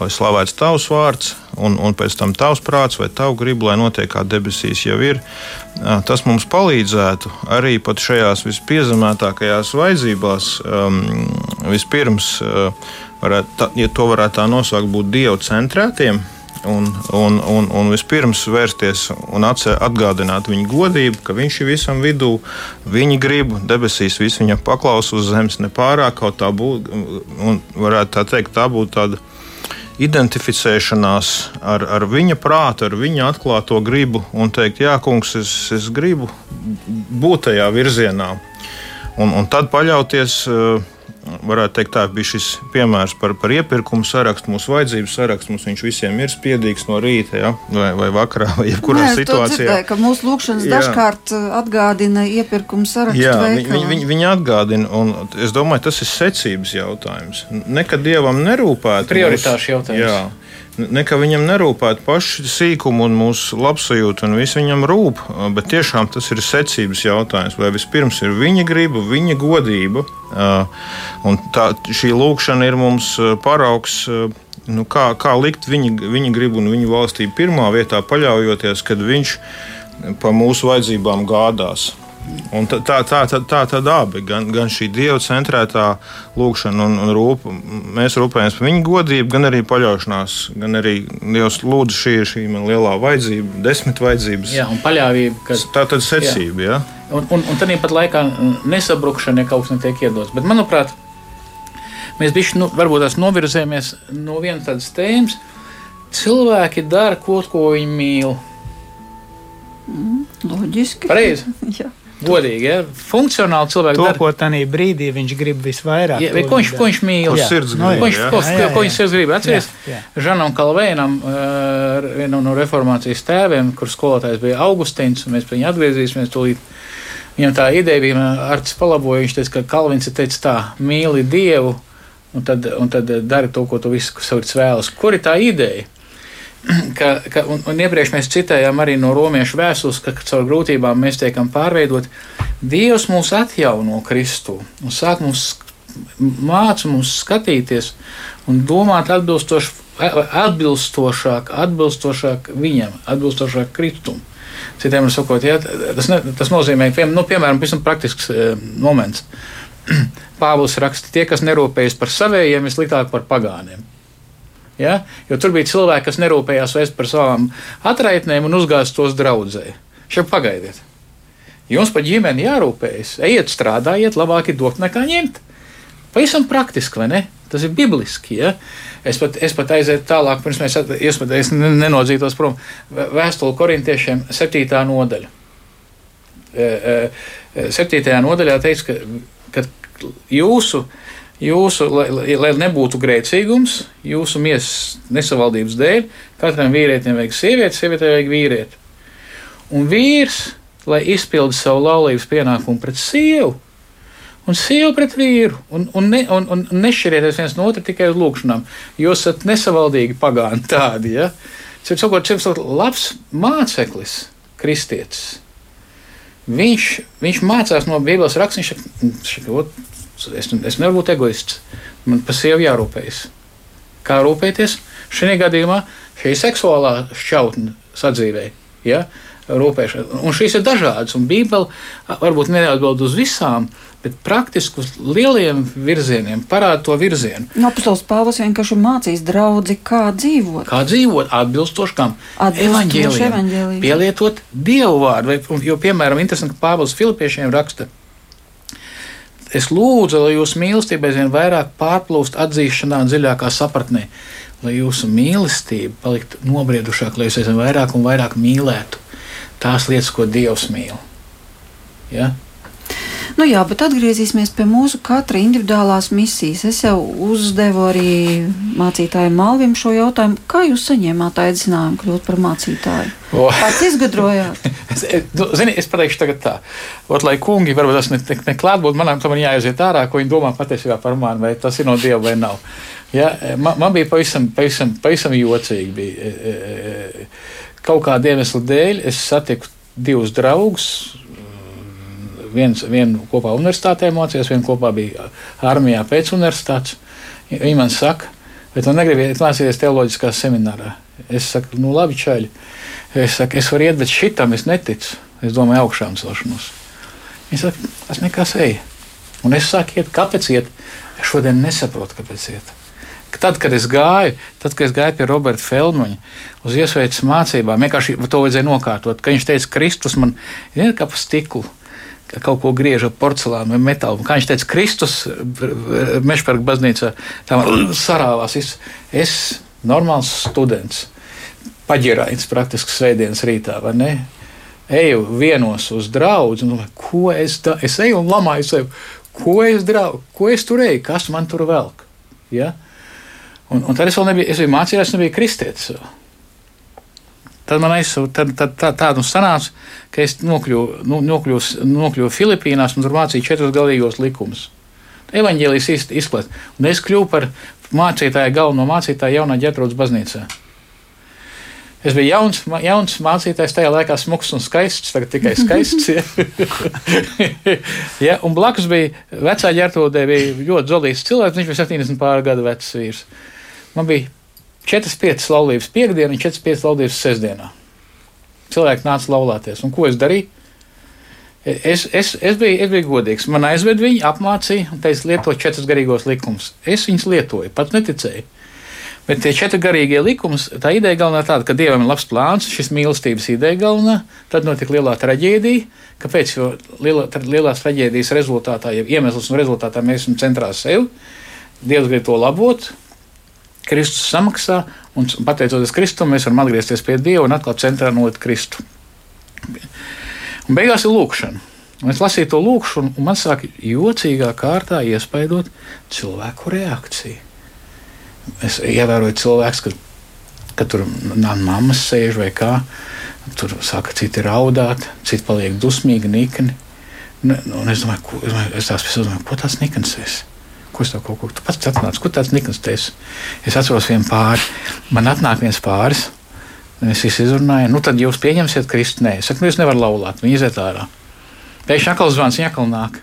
lai slavēts tavs vārds, un, un pēc tam tavs prāts vai tavu gribu, lai notiek kā debesīs jau ir. Tas mums palīdzētu arī pat šajās vispiezemētākajās vajadzībās. Um, vispirms, varētu, ja to varētu tā nosaukt, būt dievu centrētiem. Un, un, un, un vispirms vērsties un atgādināt viņa godību, ka viņš ir visam vidū, viņa grib, debesīs viss viņam paklausa uz zemes nepārāk, kaut tā būtu, varētu tā teikt, tā būtu tāda identificēšanās ar, ar viņa prātu, ar viņa atklāto gribu un teikt, jā, kungs, es, es gribu būt tajā virzienā. Un, un tad paļauties uh, varētu teikt, tā bija šis piemērs par, par iepirkumu sarakstu. Mūsu vajadzību saraksts mums visiem ir spiedīgs no rīta ja? vai, vai vakarā, vai jebkurā Nē, situācijā. Dzirdēju, ka mūsu lūkšanas jā. dažkārt uh, atgādina iepirkumu sarakstu. Jā, viņi, viņi, viņi, atgādina, un es domāju, tas ir secības jautājums. Nekad dievam nerūpētu. Prioritāšu jautājums. Jā. Nekā viņam nerūpētu paši sīkumi un mūsu labsajūta, un viss viņam rūp. Bet tiešām tas ir secības jautājums. Vai vispirms ir viņa griba, viņa godība. Un tā, šī lūkšana ir mums paraugs. Nu, kā, kā likt viņa, viņa gribu un viņa valstību pirmā vietā, paļaujoties, kad viņš par mūsu vajadzībām gādās. Un tā, tā, tā, tā, tā tad abi, gan, gan šī dieva centrētā lūkšana un, un rūp, mēs rūpējamies par viņu godību, gan arī paļaušanās, gan arī Dievs lūdzu šī ir šī man lielā vajadzība, desmit vajadzības. Jā, un paļāvība. Ka... Tā tad secība, jā. jā. Un, un, un tad pat laikā nesabrukšana, ja kaut kas netiek iedots. Bet, manuprāt, mēs bišķi, nu, varbūt tās novirzējamies no vienas tādas tēmas. Cilvēki dara kaut ko, ko viņi mīl. Mm, loģiski. Pareizi. [laughs] Godīgi, ja? funkcionāli cilvēki to, dara. ko tajā brīdī viņš grib visvairāk. Ja, ko, viņš, ko viņš mīl? Ko sirds grib? Ko viņš, ko, jā, jā, jā. ko viņš sirds grib? Atceries, Žanam Kalvēnam, vienam no reformācijas tēviem, kur skolotājs bija Augustīns, un mēs pie viņa atgriezīsimies tūlīt. Viņam tā ideja bija, Arts palaboja, viņš teica, ka Kalvins ir teicis tā, mīli Dievu, un tad, un tad dari to, ko tu visu sirds vēlas. Kur ir tā ideja? Ka, ka, un, un iepriekš mēs citējām arī no romiešu vēstules, ka caur grūtībām mēs tiekam pārveidot. Dievs mūs atjauno Kristu un sāk mums māca mums skatīties un domāt atbilstošāk, atbilstošāk viņam, atbilstošāk Kristum. Citiem sakot, ja, tas, ne, tas nozīmē, pie, nu, piemēram, pavisam praktisks e, moments. [clears throat] Pāvils raksta, tie, kas nerūpējas par savējiem, ir sliktāk par pagāniem. Ja? Jo tur bija cilvēki, kas nerūpējās vairs par savām atraitnēm un uzgāzt tos draudzē. Šeit pagaidiet. Jums par ģimeni jārūpējas. Ejiet, strādājiet, labāk ir dot nekā ņemt. Pavisam praktiski, vai ne? Tas ir bibliski. Ja? Es pat, es pat aizēju tālāk, pirms mēs es nenodzītos prom. Vēstuli korintiešiem, 7. nodaļa. 7. nodaļā teiks, ka, ka jūsu jūsu, lai, lai nebūtu grēcīgums, jūsu miesas nesavaldības dēļ, katram vīrietim vajag sievieti, sievietei vajag vīrieti. Un vīrs, lai izpildu savu laulības pienākumu pret sievu, un sievu pret vīru, un, un, ne, un, un nešķirieties viens no otra tikai uz lūgšanām. Jūs esat nesavaldīgi pagāni tādi. Ja? Cits sakot, šis ir labs māceklis, kristietis. Viņš, viņš mācās no Bībeles rakstiem. Es, es nevaru būt egoists. Man par sievu jārūpējas. Kā rūpēties? Šajā gadījumā šī seksuālā šķautne sadzīvē. Ja? Rūpēšana. Un šīs ir dažādas, un Bībele varbūt neatbild uz visām, bet praktiski uz lieliem virzieniem parāda to virzienu. No Apostols Pāvils vienkārši mācīs draugi, kā dzīvot. Kā dzīvot atbilstoši kam? Evanģēlijam. Pielietot Dievu vārdu. Vai, jo, piemēram, interesanti, ka Pāvils Filipiešiem raksta. Es lūdzu, lai jūsu mīlestība aizvien vairāk pārplūst atzīšanā, dziļākā sapratnē, lai jūsu mīlestība paliktu nobriedušāka, lai jūs aizvien vairāk un vairāk mīlētu tās lietas, ko Dievs mīl. Ja? Nu jā, bet atgriezīsimies pie mūsu katra individuālās misijas. Es jau uzdevu arī mācītājiem Malvim šo jautājumu. Kā jūs saņēmāt aicinājumu kļūt par mācītāju? O. Pats izgudrojāt. [laughs] es, nu, zini, es pateikšu tagad tā. Ot, lai kungi varbūt tas neklāt ne, ne būtu, manam tam jāaiziet ārā, ko viņi domā patiesībā par mani, vai tas ir no Dieva vai nav. Ja, man, man bija pavisam, pavisam, pavisam jocīgi. Bija. E, e, e, kaut kāda iemesla dēļ es satiku divus draugus. Viens, vienu kopā universitātē mācījās, vienu kopā bija armijā pēc universitātes. Viņi man saka, bet man negribiet mācīties teoloģiskā seminārā. Es saku, nu labi, čaļi. Es saku, es varu iet, bet šitam es neticu. Es domāju, augšām celšanos. Viņi saka, tas nekas ej. Un es saku, iet, kāpēc iet? Es šodien nesaprotu, kāpēc iet. Tad, kad es gāju, tad, kad es gāju pie Roberta Feldmaņa uz iesveicis mācībām, vienkārši to vajadzēja nokārtot. Kad viņš teica, Kristus man ir kā pa stiklu. Kaut ko griež ar porcelānu vai metālu. Kā viņš teica, Kristus Mešpērga baznīcā tā [clears throat] sarāvās. Es, es normāls students, paģirājums praktiski svētdienas rītā, vai ne? Eju vienos uz draugu, un domāju, ko es daru. Es eju un lamāju sev, ko es daru, ko es tur eju, kas man tur velk. Ja? Un, un tad es vēl nebiju, es biju mācījies, nebiju kristietis. Tad man aizsūta, tad, tad tā, tādu sanāca, ka es nokļuvu, nu, nokļuvu, nokļuvu Filipīnās un tur mācīju četrus galīgos likumus. Evangelijas izplatīt. Un es kļuvu par mācītāju, galveno mācītāju jaunā ģetrūdas baznīcā. Es biju jauns, jauns mācītājs, tajā laikā smags un skaists, tagad tikai skaists. Ja. [laughs] ja, un blakus bija vecā ģērbtūdē, bija ļoti zolīts cilvēks, viņš bija 70 pāri gadu vecs vīrs. Man bija 4-5 laulības piekdienā un 4-5 laulības sestdienā. Cilvēki nāca laulāties. Un ko es darīju? Es, es, es, biju, es biju godīgs. Man aizved viņu, apmācīja un teica, lieto četrus garīgos likumus. Es viņus lietoju, pat neticēju. Bet tie četri garīgie likumi, tā ideja galvenā tāda, ka dievam ir labs plāns, šis mīlestības ideja galvenā, tad notika lielā traģēdija. Kāpēc? Jo lielā, lielās traģēdijas rezultātā, ja iemesls un rezultātā mēs esam centrā sev, Dievs grib to labot, Kristus samaksā, un pateicoties Kristum, mēs varam atgriezties pie Dieva un atkal centrā nolikt Kristu. Un beigās ir lūkšana. Un es lasīju to lūkšanu, un man sāk jocīgā kārtā iespaidot cilvēku reakciju. Es ievēroju cilvēku, ka, ka tur mammas sēž vai kā. Tur saka, citi raudāt, citi paliek dusmīgi, nikni. Un es domāju, ko, es tās domāju, ko tas nikns ir. Ko tev kaut ko tu pats atnāc? Kur tāds nikns te esi? Es atceros vienu pāri. Man atnāk viens pāris. Es izrunāju. Nu, tad jūs pieņemsiet Kristu. Nē, es saku, nu, jūs nevarat laulāt. Viņi iziet ārā. Pēkšņi atkal zvans, viņa atkal nāk.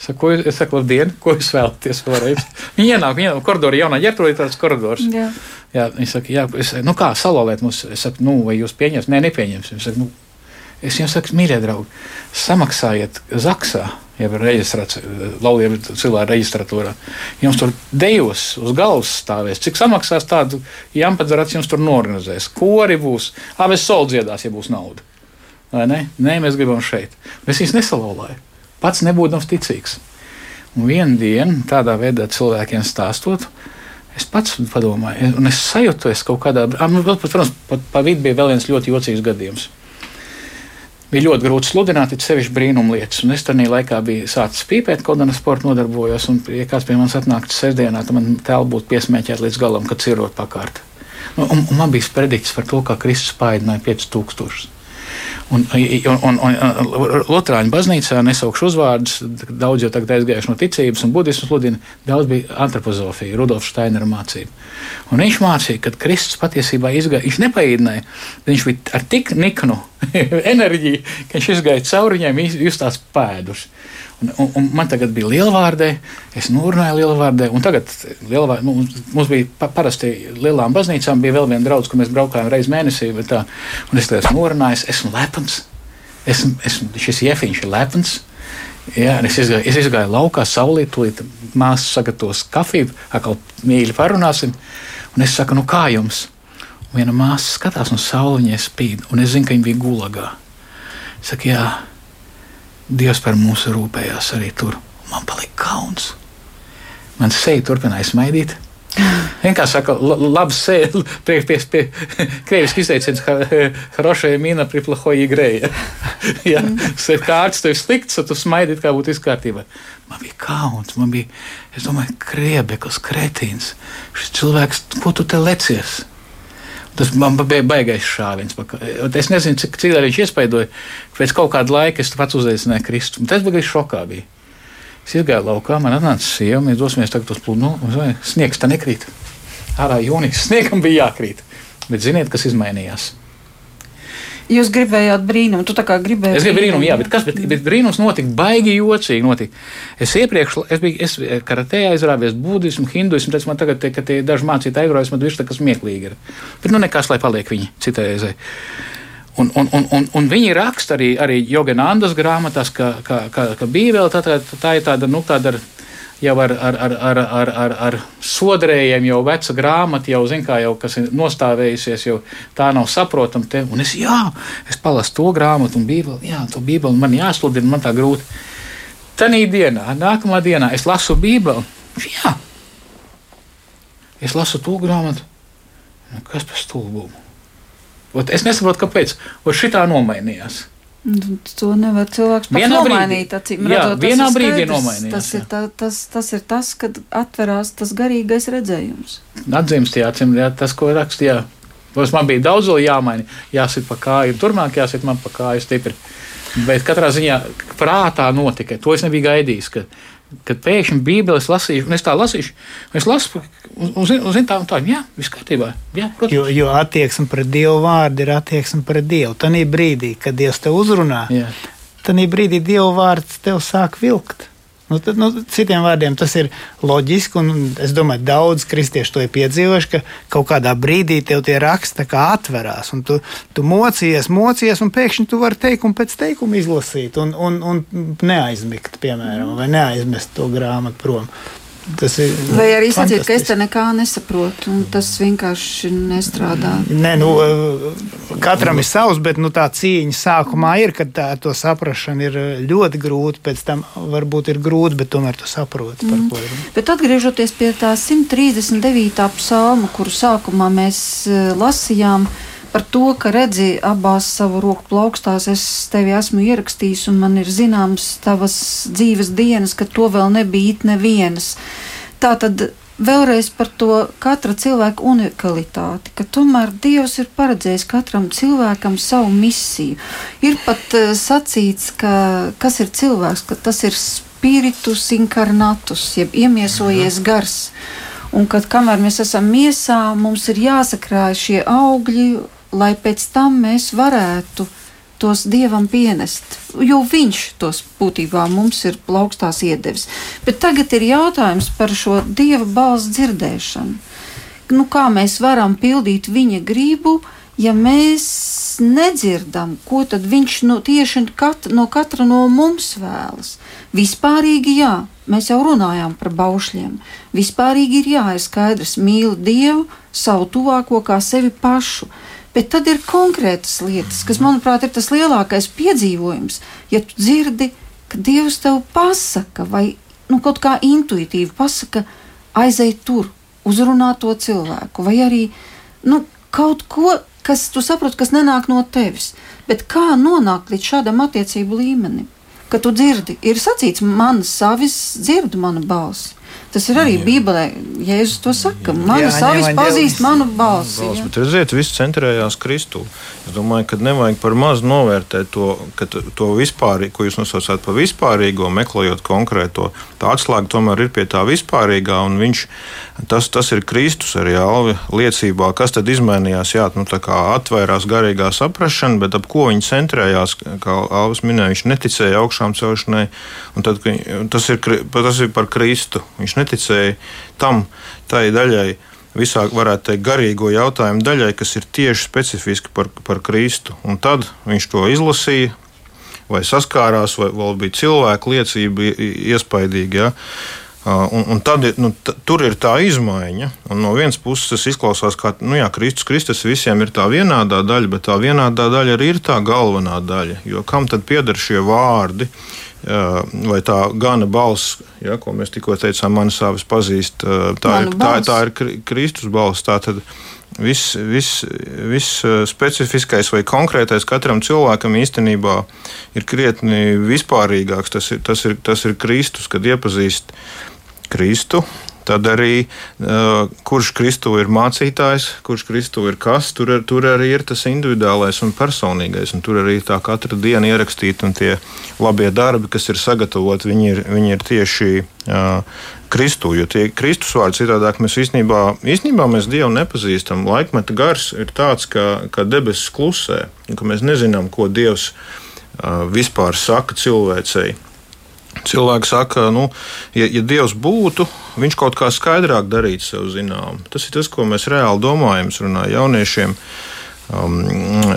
Saku, es saku, labdien, ko jūs vēlaties vēlreiz? Viņi ienāk, viņi ienāk koridorā, jaunā ģērbtuvē ir tāds koridors. Jā. Jā, viņi saka, jā, es, nu kā, salolēt mums. Es saku, nu, vai jūs pieņemsiet? Nē, nepieņemsim. Es saku, nu, Es jums saku, mīļie draugi, samaksājiet Zaksā, reģistrēts, laulība cilvēka reģistratūrā. Jums tur dejos uz galvas stāvēs. Cik samaksās tādu jāmpadzerats, jums tur norganizēs. Kori būs, abas solis dziedās, ja būs nauda. Vai ne? Nē, mēs gribam šeit. Es viņus nesalauzāju. Pats nebūdams ticīgs. Un vienā dienā, tādā veidā cilvēkiem stāstot, es pats padomāju, un es sajūtu, es kaut kādā, nu, protams, pa, pa vidu bija vēl viens ļoti jocīgs gadījums bija ļoti grūti sludināt, it sevišķi brīnumlietas. Un es tajā laikā biju sācis pīpēt, kaut kādā sportā nodarbojos. Un, ja kāds pie manis atnāktu sestdienā, tad man tēl būtu piesmēķēt līdz galam, kad cirot pakārt. Nu, un, un man bija predikts par to, kā Kristus paēdināja 5000. Un, un, un, un Lutāņu baznīcā nesaukšu uzvārdus, daudz jau tagad aizgājuši no ticības un budismu sludina, daudz bija antropozofija, Rudolf Steinera mācība. Un viņš mācīja, ka Kristus patiesībā izgāja, viņš nepaīdināja, viņš bija ar tik niknu [laughs] enerģiju, ka viņš izgāja cauri viņiem, justās pēdus. Un, un, man tagad bija lielvārdē, es norunāju lielvārdē, un tagad lielvārdē, nu, mums bija pa, parasti lielām baznīcām, bija vēl viena draudz, kur mēs braukājām reizi mēnesī, tā, un es teicu, norunājis, esmu lepns, esmu, esmu, šis jefiņš ir lepns. Jā, es, izgāju, es izgāju laukā, saulē, tūlīt māsas sagatavos kafiju, atkal mīļi parunāsim. Un es saku, nu kā jums? Un viena māsa skatās, un saule viņai spīd, un es zinu, ka viņa bija gulagā. Es saku, jā, Dievs par mums rūpējās arī tur. Man palika kauns. Man seja turpināja smaidīt. [laughs] Vienkārši saka, labi, sēž priekšpies pie [laughs] krieviski izteiciens, ka hrošaja mina pri plahoji greja. [laughs] ja mm. sev kārts tev slikts, tad tu smaidi, kā būtu izkārtībā. Man bija kauns, man bija, es domāju, kriebekas, kretīns. Šis cilvēks, ko tu te lecies? Tas man bija baigais šāviens. Es nezinu, cik, cik viņš iespaidoja. Pēc kaut kāda laika es pats uzaicināju Kristu. Tas bija šokā. Bija. Es gāju laukā, man atnāca sieva, mēs dosimies tagad uz plūdu. Nu, sniegs tā nekrīt. Ārā jūnijas sniegam bija jākrīt. Bet ziniet, kas izmainījās? Jūs gribējāt brīnumu, tu tā kā gribēji. Es gribēju brīnumu, jā, bet kas, bet, bet brīnums notika baigi jocīgi. Notika. Es iepriekš, es biju, es karatē aizrāvies budismu, hinduismu, tas man tagad, te, ka tie daži mācītāji aizrāvies, man virs tā, kas smieklīgi ir. Bet nu nekas, lai paliek viņi citreizē. Un, un, un, un, un viņi raksta arī, arī Joganandas grāmatās, ka, ka, ka, ka Bībele tā, tā, tā ir tāda, nu, tāda jau ar, ar, ar, ar, ar, ar, ar sodrējiem, jau veca grāmata, jau zina, kā jau kas ir nostāvējusies, jau tā nav saprotama. Te. Un es, jā, es palasu to grāmatu un bībeli, jā, to bībeli man jāsludina, man tā grūti. Tanī dienā, nākamā dienā es lasu bībeli, jā, es lasu to grāmatu. Nu, kas par stulbumu? Es nesaprotu, kāpēc. Un šitā nomainījās. Nu, to nevar cilvēks pats nomainīt. Acīm, redzot, vienā brīdī nomainīt. Tas, ir tā, tas, tas ir tas, kad atverās tas garīgais redzējums. Atzīmst, jā, acīm, jā, tas, ko rakstīja. Man bija daudz vēl jāmaina, jāsit pa kāju, turmāk jāsit man pa kāju stipri. Bet katrā ziņā prātā notika. To es nebiju gaidījis. Ka, kad pēkšņi Bībeles lasīšu, un es tā lasīšu, es lasu, un, un, un, un tā, un tā, jā, viss kārtībā. Jā, protams. jo, jo attieksme pret Dievu vārdu ir attieksme pret Dievu. Tanī brīdī, kad Dievs te uzrunā, tad brīdī Dievu vārds tev sāk vilkt. Nu, tad, nu, citiem vārdiem tas ir loģiski, un es domāju, ka daudz kristiešu to ir piedzīvojuši, ka kaut kādā brīdī tev tie raksta kā atverās, un tu, tu mocījies, mocījies, un pēkšņi tu vari teikumu pēc teikuma izlasīt un, un, un neaizmigt, piemēram, vai neaizmest to grāmatu prom. Tas ir. Vai arī sacīt, ka es te nekā nesaprotu, un tas vienkārši nestrādā. Nē, nu, katram ir savs, bet nu, tā cīņa sākumā ir, kad tā, to saprašana ir ļoti grūta. Pēc tam varbūt ir grūti, bet tomēr tu saproti, par mm. ko ir. Bet atgriežoties pie tā 139. psalma, kuru sākumā mēs eh, lasījām, par to, ka redzi abās savu roku plaukstās, es tevi esmu ierakstījis, un man ir zināms tavas dzīves dienas, ka to vēl nebija it nevienas. Tā tad vēlreiz par to katra cilvēka unikalitāti, ka tomēr Dievs ir paredzējis katram cilvēkam savu misiju. Ir pat uh, sacīts, ka kas ir cilvēks, ka tas ir spiritus inkarnatus, jeb iemiesojies gars. Un kad kamēr mēs esam miesā, mums ir jāsakrāj šie augļi, lai pēc tam mēs varētu tos dievam pienest, jo viņš tos būtībā mums ir plaukstās iedevis. Bet tagad ir jautājums par šo dieva balss dzirdēšanu. Nu, kā mēs varam pildīt viņa gribu, ja mēs nedzirdam, ko tad viņš no, tieši kat, no katra no mums vēlas? Vispārīgi jā, mēs jau runājām par baušļiem. Vispārīgi ir jā, ir skaidrs, mīli Dievu, savu tuvāko kā sevi pašu. Bet tad ir konkrētas lietas, kas, manuprāt, ir tas lielākais piedzīvojums. Ja tu dzirdi, ka Dievs tev pasaka, vai nu, kaut kā intuitīvi pasaka, aizej tur, uzrunā to cilvēku, vai arī nu, kaut ko, kas tu saproti, kas nenāk no tevis. Bet kā nonākt līdz šādam attiecību līmenim? Kad tu dzirdi, ir sacīts, manas savis dzird manu balsi. Tas ir arī Bībelē. Jēzus to saka. Mani savis pazīst manu balsi. balsi bet redziet, viss centrējās Kristū. Es domāju, ka nevajag par maz novērtēt to, to vispārīgo, ko jūs nosaucāt par vispārīgo, meklējot konkrēto. Tā atslēga tomēr ir pie tā vispārīgā, un viņš, tas, tas ir Kristus arī Alvi liecībā. Kas tad izmainījās? Jā, nu, tā kā atvērās garīgā saprašana, bet ap ko viņi centrējās, kā Alvis minēja, viņš neticēja augšām celšanai, un tad, tas, ir, tas ir par Kristu. Viņš neticēja tam, tai daļai visā, varētu teikt, garīgo jautājumu daļai, kas ir tieši specifiski par, par Kristu. Un tad viņš to izlasīja, vai saskārās, vai vēl bija cilvēku liecība iespaidīga. Ja? Un, un tad nu, tur ir tā izmaiņa. Un no vienas puses tas izklausās, ka nu, jā, Kristus, Kristus visiem ir tā vienādā daļa, bet tā vienādā daļa arī ir tā galvenā daļa. Jo kam tad pieder šie vārdi? Uh, vai tā gana balss, ja, ko mēs tikko teicām, man savas pazīst, tā, ir, tā, tā ir Kristus balss. Tā tad viss vis, vis specifiskais vai konkrētais katram cilvēkam īstenībā ir krietni vispārīgāks. Tas ir, tas ir, tas ir Kristus, kad iepazīst Kristu tad arī uh, kurš Kristu ir mācītājs, kurš Kristu ir kas, tur, ar, tur arī ir tas individuālais un personīgais. Un tur arī tā katra diena ierakstīta un tie labie darbi, kas ir sagatavoti, viņi ir, viņi ir tieši uh, Kristu. Jo tie Kristus vārdi citādāk mēs īstenībā, īstenībā mēs Dievu nepazīstam. Laikmeta gars ir tāds, ka, ka debesis klusē, ka mēs nezinām, ko Dievs uh, vispār saka cilvēcei. Cilvēki saka, nu, ja, ja Dievs būtu, viņš kaut kā skaidrāk darītu sev zinām. Tas ir tas, ko mēs reāli domājam, runājot jauniešiem. Um,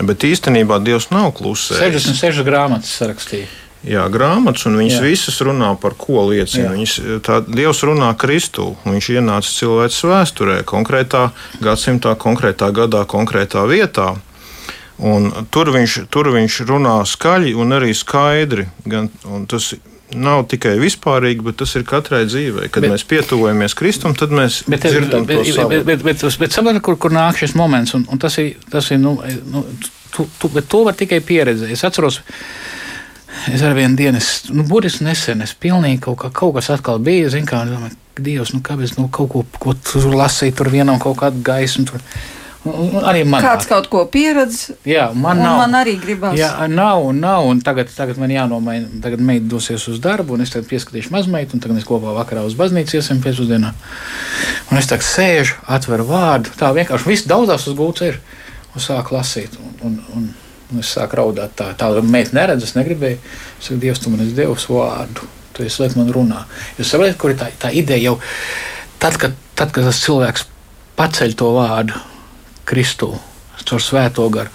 bet īstenībā Dievs nav klusējis. 66 grāmatas sarakstīja. Jā, grāmatas, un viņas Jā. visas runā par ko liecina. Viņas, tā, Dievs runā Kristu. Viņš ienāca cilvēces vēsturē, konkrētā gadsimtā, konkrētā gadā, konkrētā vietā. Un tur viņš, tur viņš runā skaļi un arī skaidri. Gan, un tas nav tikai vispārīgi, bet tas ir katrai dzīvei. Kad bet, mēs pietuvojamies Kristum, tad mēs bet, dzirdam bet, to savu. Bet, bet, bet, bet, bet sapratu, kur, kur nāk šis moments, un, un tas ir, tas ir nu, nu, tu, tu, bet to var tikai pieredzēt. Es atceros, es ar vienu dienu, es, nu, būtiski nesen, es pilnīgi kaut, kā, kaut kas atkal bija, zin kā, domāju, Dievs, nu kāpēc, nu, kaut ko, ko tur lasīt, tur vienam kaut kādu gaismu. Tur. Arī man kāds kaut ko pieredz. Jā, man nav. Man arī gribās. Jā, nav, nav. Un tagad, tagad man jānomaina. Tagad meita dosies uz darbu, un es pieskatīšu mazmeitu, un tagad mēs kopā vakarā uz baznīcu iesim pēcpusdienā. Un es tagad sēžu, atveru vārdu. Tā vienkārši viss daudzās uz gūts ir. Un sāku lasīt. Un, un, un, un es sāku raudāt tā. Tā meita neredz, es negribēju. Es saku, Dievs, tu man esi devis vārdu. Tu esi liek man runā. Jūs saprotat, kur ir tā, tā ideja jau tad, kad, tad, kad tas cilvēks paceļ to vārdu Kristu. Caur svēto garu.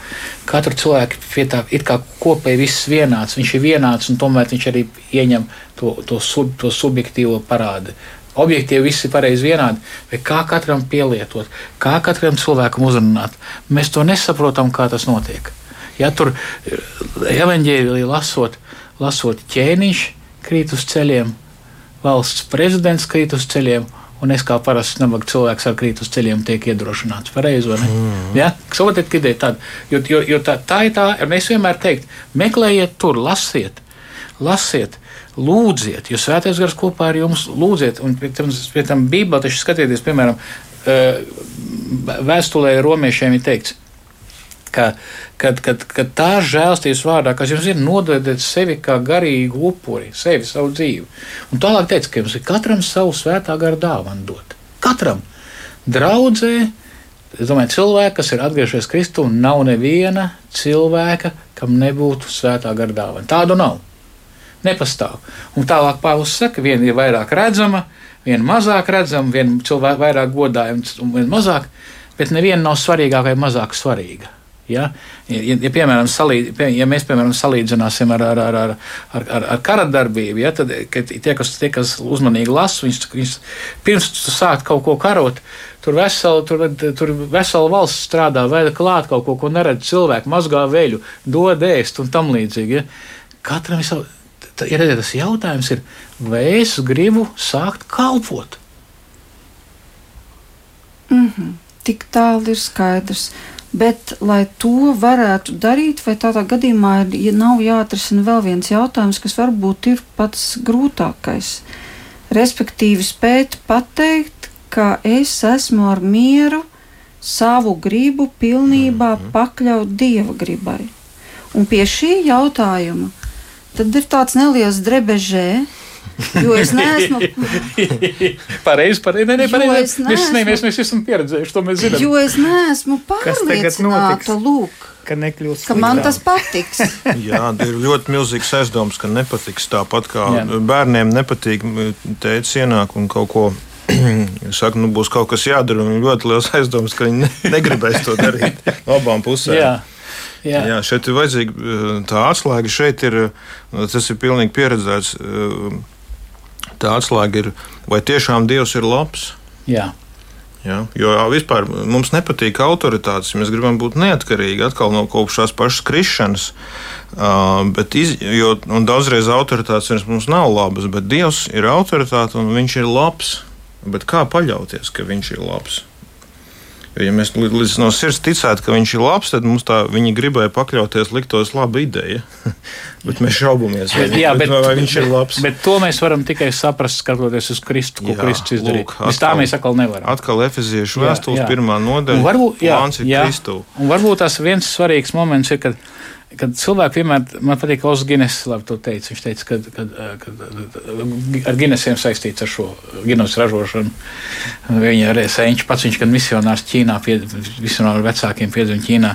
Katru cilvēku pie tā ir kā kopēji viss vienāds. Viņš ir vienāds un tomēr viņš arī ieņem to, to, sub, to subjektīvo parādu. Objektīvi viss ir pareizi vienādi, bet kā katram pielietot, kā katram cilvēkam uzrunāt, mēs to nesaprotam, kā tas notiek. Ja tur eh, evanģēlī lasot, lasot ķēniņš krīt uz ceļiem, valsts prezidents krīt uz ceļiem, un es kā parasts nabaga cilvēks ar krīt uz ceļiem tiek iedrošināts. Pareizi, vai ne? Mm. Ja? Saprotiet, ka ideja tāda, jo, jo, jo tā, tā ir tā, un es vienmēr teiktu, meklējiet tur, lasiet, lasiet. Lūdziet, jo svētais gars kopā ar jums lūdziet, un pēc tam, pēc tam Bībelē taču skatieties, piemēram, eh, vēstulē romiešiem ir teikts, ka, kad, kad, kad tā žēlstības vārdā, kas jums ir, nododiet sevi kā garīgu upuri, sevi, savu dzīvi. Un tālāk teica, ka jums ir katram savu svētā gara dāvanu dot. Katram draudzē. Es domāju, cilvēki, kas ir atgriežies Kristū, nav neviena cilvēka, kam nebūtu svētā gara dāvana. Tādu nav. Nepastāv. Un tālāk Pāvils saka, viena ir vairāk redzama, viena mazāk redzama, viena cilvēka vairāk godājama un viena mazāk, bet neviena nav svarīgāka vai mazāk svarīga. Ja, ja, ja, piemēram, salīd, ja mēs piemēram, salīdzināsim ar, ar, ar, ar, ar, ar, ar kara darbību, ja, tad tie kas, tie, kas uzmanīgi lasa, viņus, viņus pirms sākt kaut ko karot, tur vesela, tur, tur vesela valsts strādā, vai klāt kaut ko, ko neredz cilvēku, mazgā veļu, dod ēst un tam līdzīgi. Ja. Katram ir savu. Ja tas jautājums ir, vai es gribu sākt kalpot? Mm -hmm. Tik tālu ir skaidrs. Bet, lai to varētu darīt, vai tādā gadījumā ja nav jāatrisina vēl viens jautājums, kas varbūt ir pats grūtākais. respektīvi spēt pateikt, ka es esmu ar mieru savu gribu pilnībā mm -hmm. pakļaut dieva gribai. Un pie šī jautājuma tad ir tāds neliels drebežē, Jo es neesmu. [laughs] pareizi, pareizi. Nē, nē, pareizi. Mēs, ne, mēs, mēs esam pieredzējuši, to mēs zinām. Jo es neesmu pārliecināta, lūk. Ka, ka man tas patiks. [laughs] Jā, ir ļoti milzīgs aizdoms, ka nepatiks tāpat kā Jā. bērniem nepatīk tēta ienāk un kaut ko [clears throat] saka, nu būs kaut kas jādara. Un ļoti liels aizdoms, ka viņi ne, negribēs to darīt no [laughs] abām pusēm. Jā. Jā. Jā, šeit ir vajadzīga tā atslēga. Šeit ir tas ir pilnīgi pieredzēts tā atslēga ir, vai tiešām Dievs ir labs? Jā. Ja, jo vispār mums nepatīk autoritātes, mēs gribam būt neatkarīgi atkal no kaut kādas pašas krišanas. Uh, iz, jo, daudzreiz autoritātes mums nav labas, bet Dievs ir autoritāte un Viņš ir labs. Bet kā paļauties, ka Viņš ir labs? Ja mēs līdz no sirds ticētu, ka viņš ir labs, tad mums tā viņa gribēja pakļauties, liktos laba ideja. [laughs] bet mēs šaubamies, vai, jā, bet, vai viņš ir labs. Bet, bet to mēs varam tikai saprast, skatoties uz Kristu, ko jā, Kristus izdarīja. Lūk, atkal, tā mēs atkal nevaram. Atkal efeziešu vēstules pirmā nodaļa. Varbūt, jā, jā, un varbūt tas viens svarīgs moments ir, kad kad cilvēki vienmēr, man patīk, Osakas Gines, labi, to teica. Viņš teica, ka, kad, kad ar Ginesiem saistīts ar šo Gines ražošanu. Viņa arī sēņš pats, viņš, kad misionārs Ķīnā, visionāru vecākiem piedzima Ķīnā.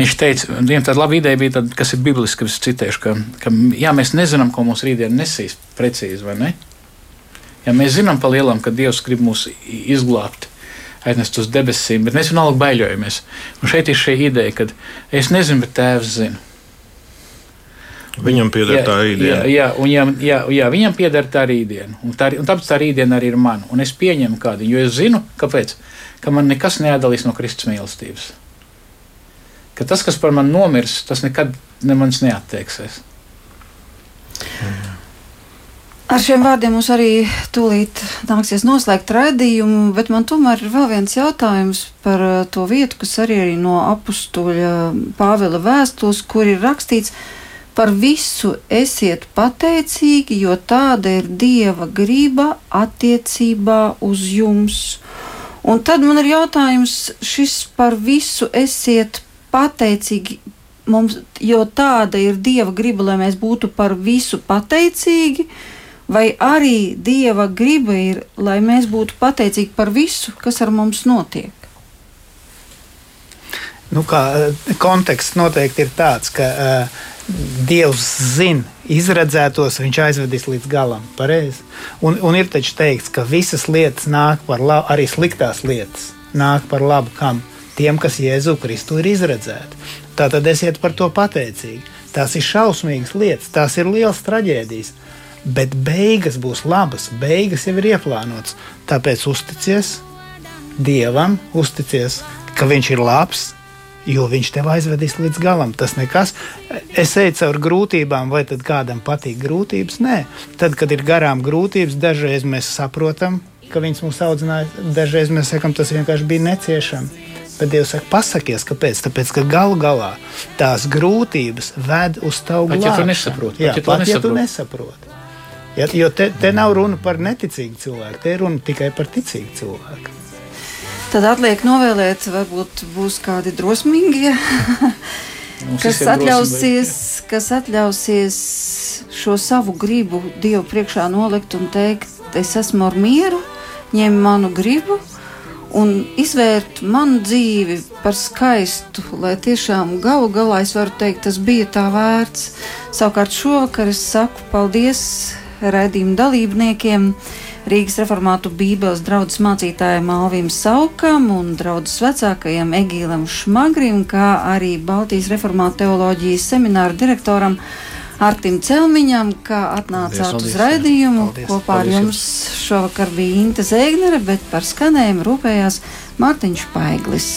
Viņš teica, viņam tāda laba ideja bija, tad, kas ir bibliski, es citēšu, ka, ka jā, mēs nezinām, ko mums rītdien nesīs precīzi, vai ne? Ja mēs zinām pa lielam, ka Dievs grib mūs izglābt, aiznest uz debesīm, bet mēs vienalga baiļojamies. Un šeit ir šī ideja, ka es nezinu, bet tēvs zina. Viņam pieder tā rītdiena. Jā, jā, un, jā, jā, jā, viņam pieder tā rītdiena. Un, tā, un tāpēc tā rītdiena arī ir mana. Un es pieņemu kādu, jo es zinu, kāpēc. Ka man nekas neatdalīs no Kristus mīlestības. Ka tas, kas par mani nomirs, tas nekad ne manis neatteiksies. Mm. Ar šiem vārdiem mums arī tūlīt nāksies noslēgt raidījumu, bet man tomēr ir vēl viens jautājums par uh, to vietu, kas arī ir no apstuļa Pāvila vēstules, kur ir rakstīts, par visu esiet pateicīgi, jo tāda ir Dieva grība attiecībā uz jums. Un tad man ir jautājums, šis par visu esiet pateicīgi. Mums, jo tāda ir Dieva griba, lai mēs būtu par visu pateicīgi, vai arī Dieva griba ir, lai mēs būtu pateicīgi par visu, kas ar mums notiek? Nu, kā, konteksts noteikti ir tāds, ka uh, Dievs zina izredzētos, viņš aizvedīs līdz galam. Pareizi. Un, un ir taču teikts, ka visas lietas nāk par labu, arī sliktās lietas nāk par labu kam? Tiem, kas Jēzu Kristu ir izredzēti. Tātad esiet par to pateicīgi. Tās ir šausmīgas lietas, tās ir liels traģēdijas bet beigas būs labas, beigas jau ir ieplānotas. Tāpēc uzticies Dievam, uzticies, ka Viņš ir labs, jo Viņš tev aizvedīs līdz galam. Tas nekas. Es eju cauri grūtībām, vai tad kādam patīk grūtības? Nē, tad, kad ir garām grūtības, dažreiz mēs saprotam, ka Viņš mūs audzināja, dažreiz mēs sakām, tas vienkārši bija neciešami. Bet Dievs saka, pasakies, kāpēc? Tāpēc, ka galu galā tās grūtības ved uz tavu glābšanu. Ja tu nesaproti, Jā, pat, ja tu nesaproti. Ja, jo te, te nav runa par neticīgu cilvēku, te ir runa tikai par ticīgu cilvēku. Tad atliek novēlēt, varbūt būs kādi drosmīgi, kas atļausies, kas atļausies šo savu gribu Dievu priekšā nolikt un teikt, es esmu ar mieru, ņem manu gribu un izvērt manu dzīvi par skaistu, lai tiešām galu galā es varu teikt, tas bija tā vērts. Savukārt šovakar es saku paldies raidījuma dalībniekiem. Rīgas reformātu Bībeles draugs mācītājiem Alvim Saukam un draugs vecākajam Egīlam Šmagrim, kā arī Baltijas reformātu teoloģijas semināra direktoram Artim Celmiņam, kā atnācāt paldies, uz raidījumu. Paldies, Kopā paldies ar jums šovakar bija Inte Zēgnere, bet par skanējumu rūpējās Mārtiņš Paiglis.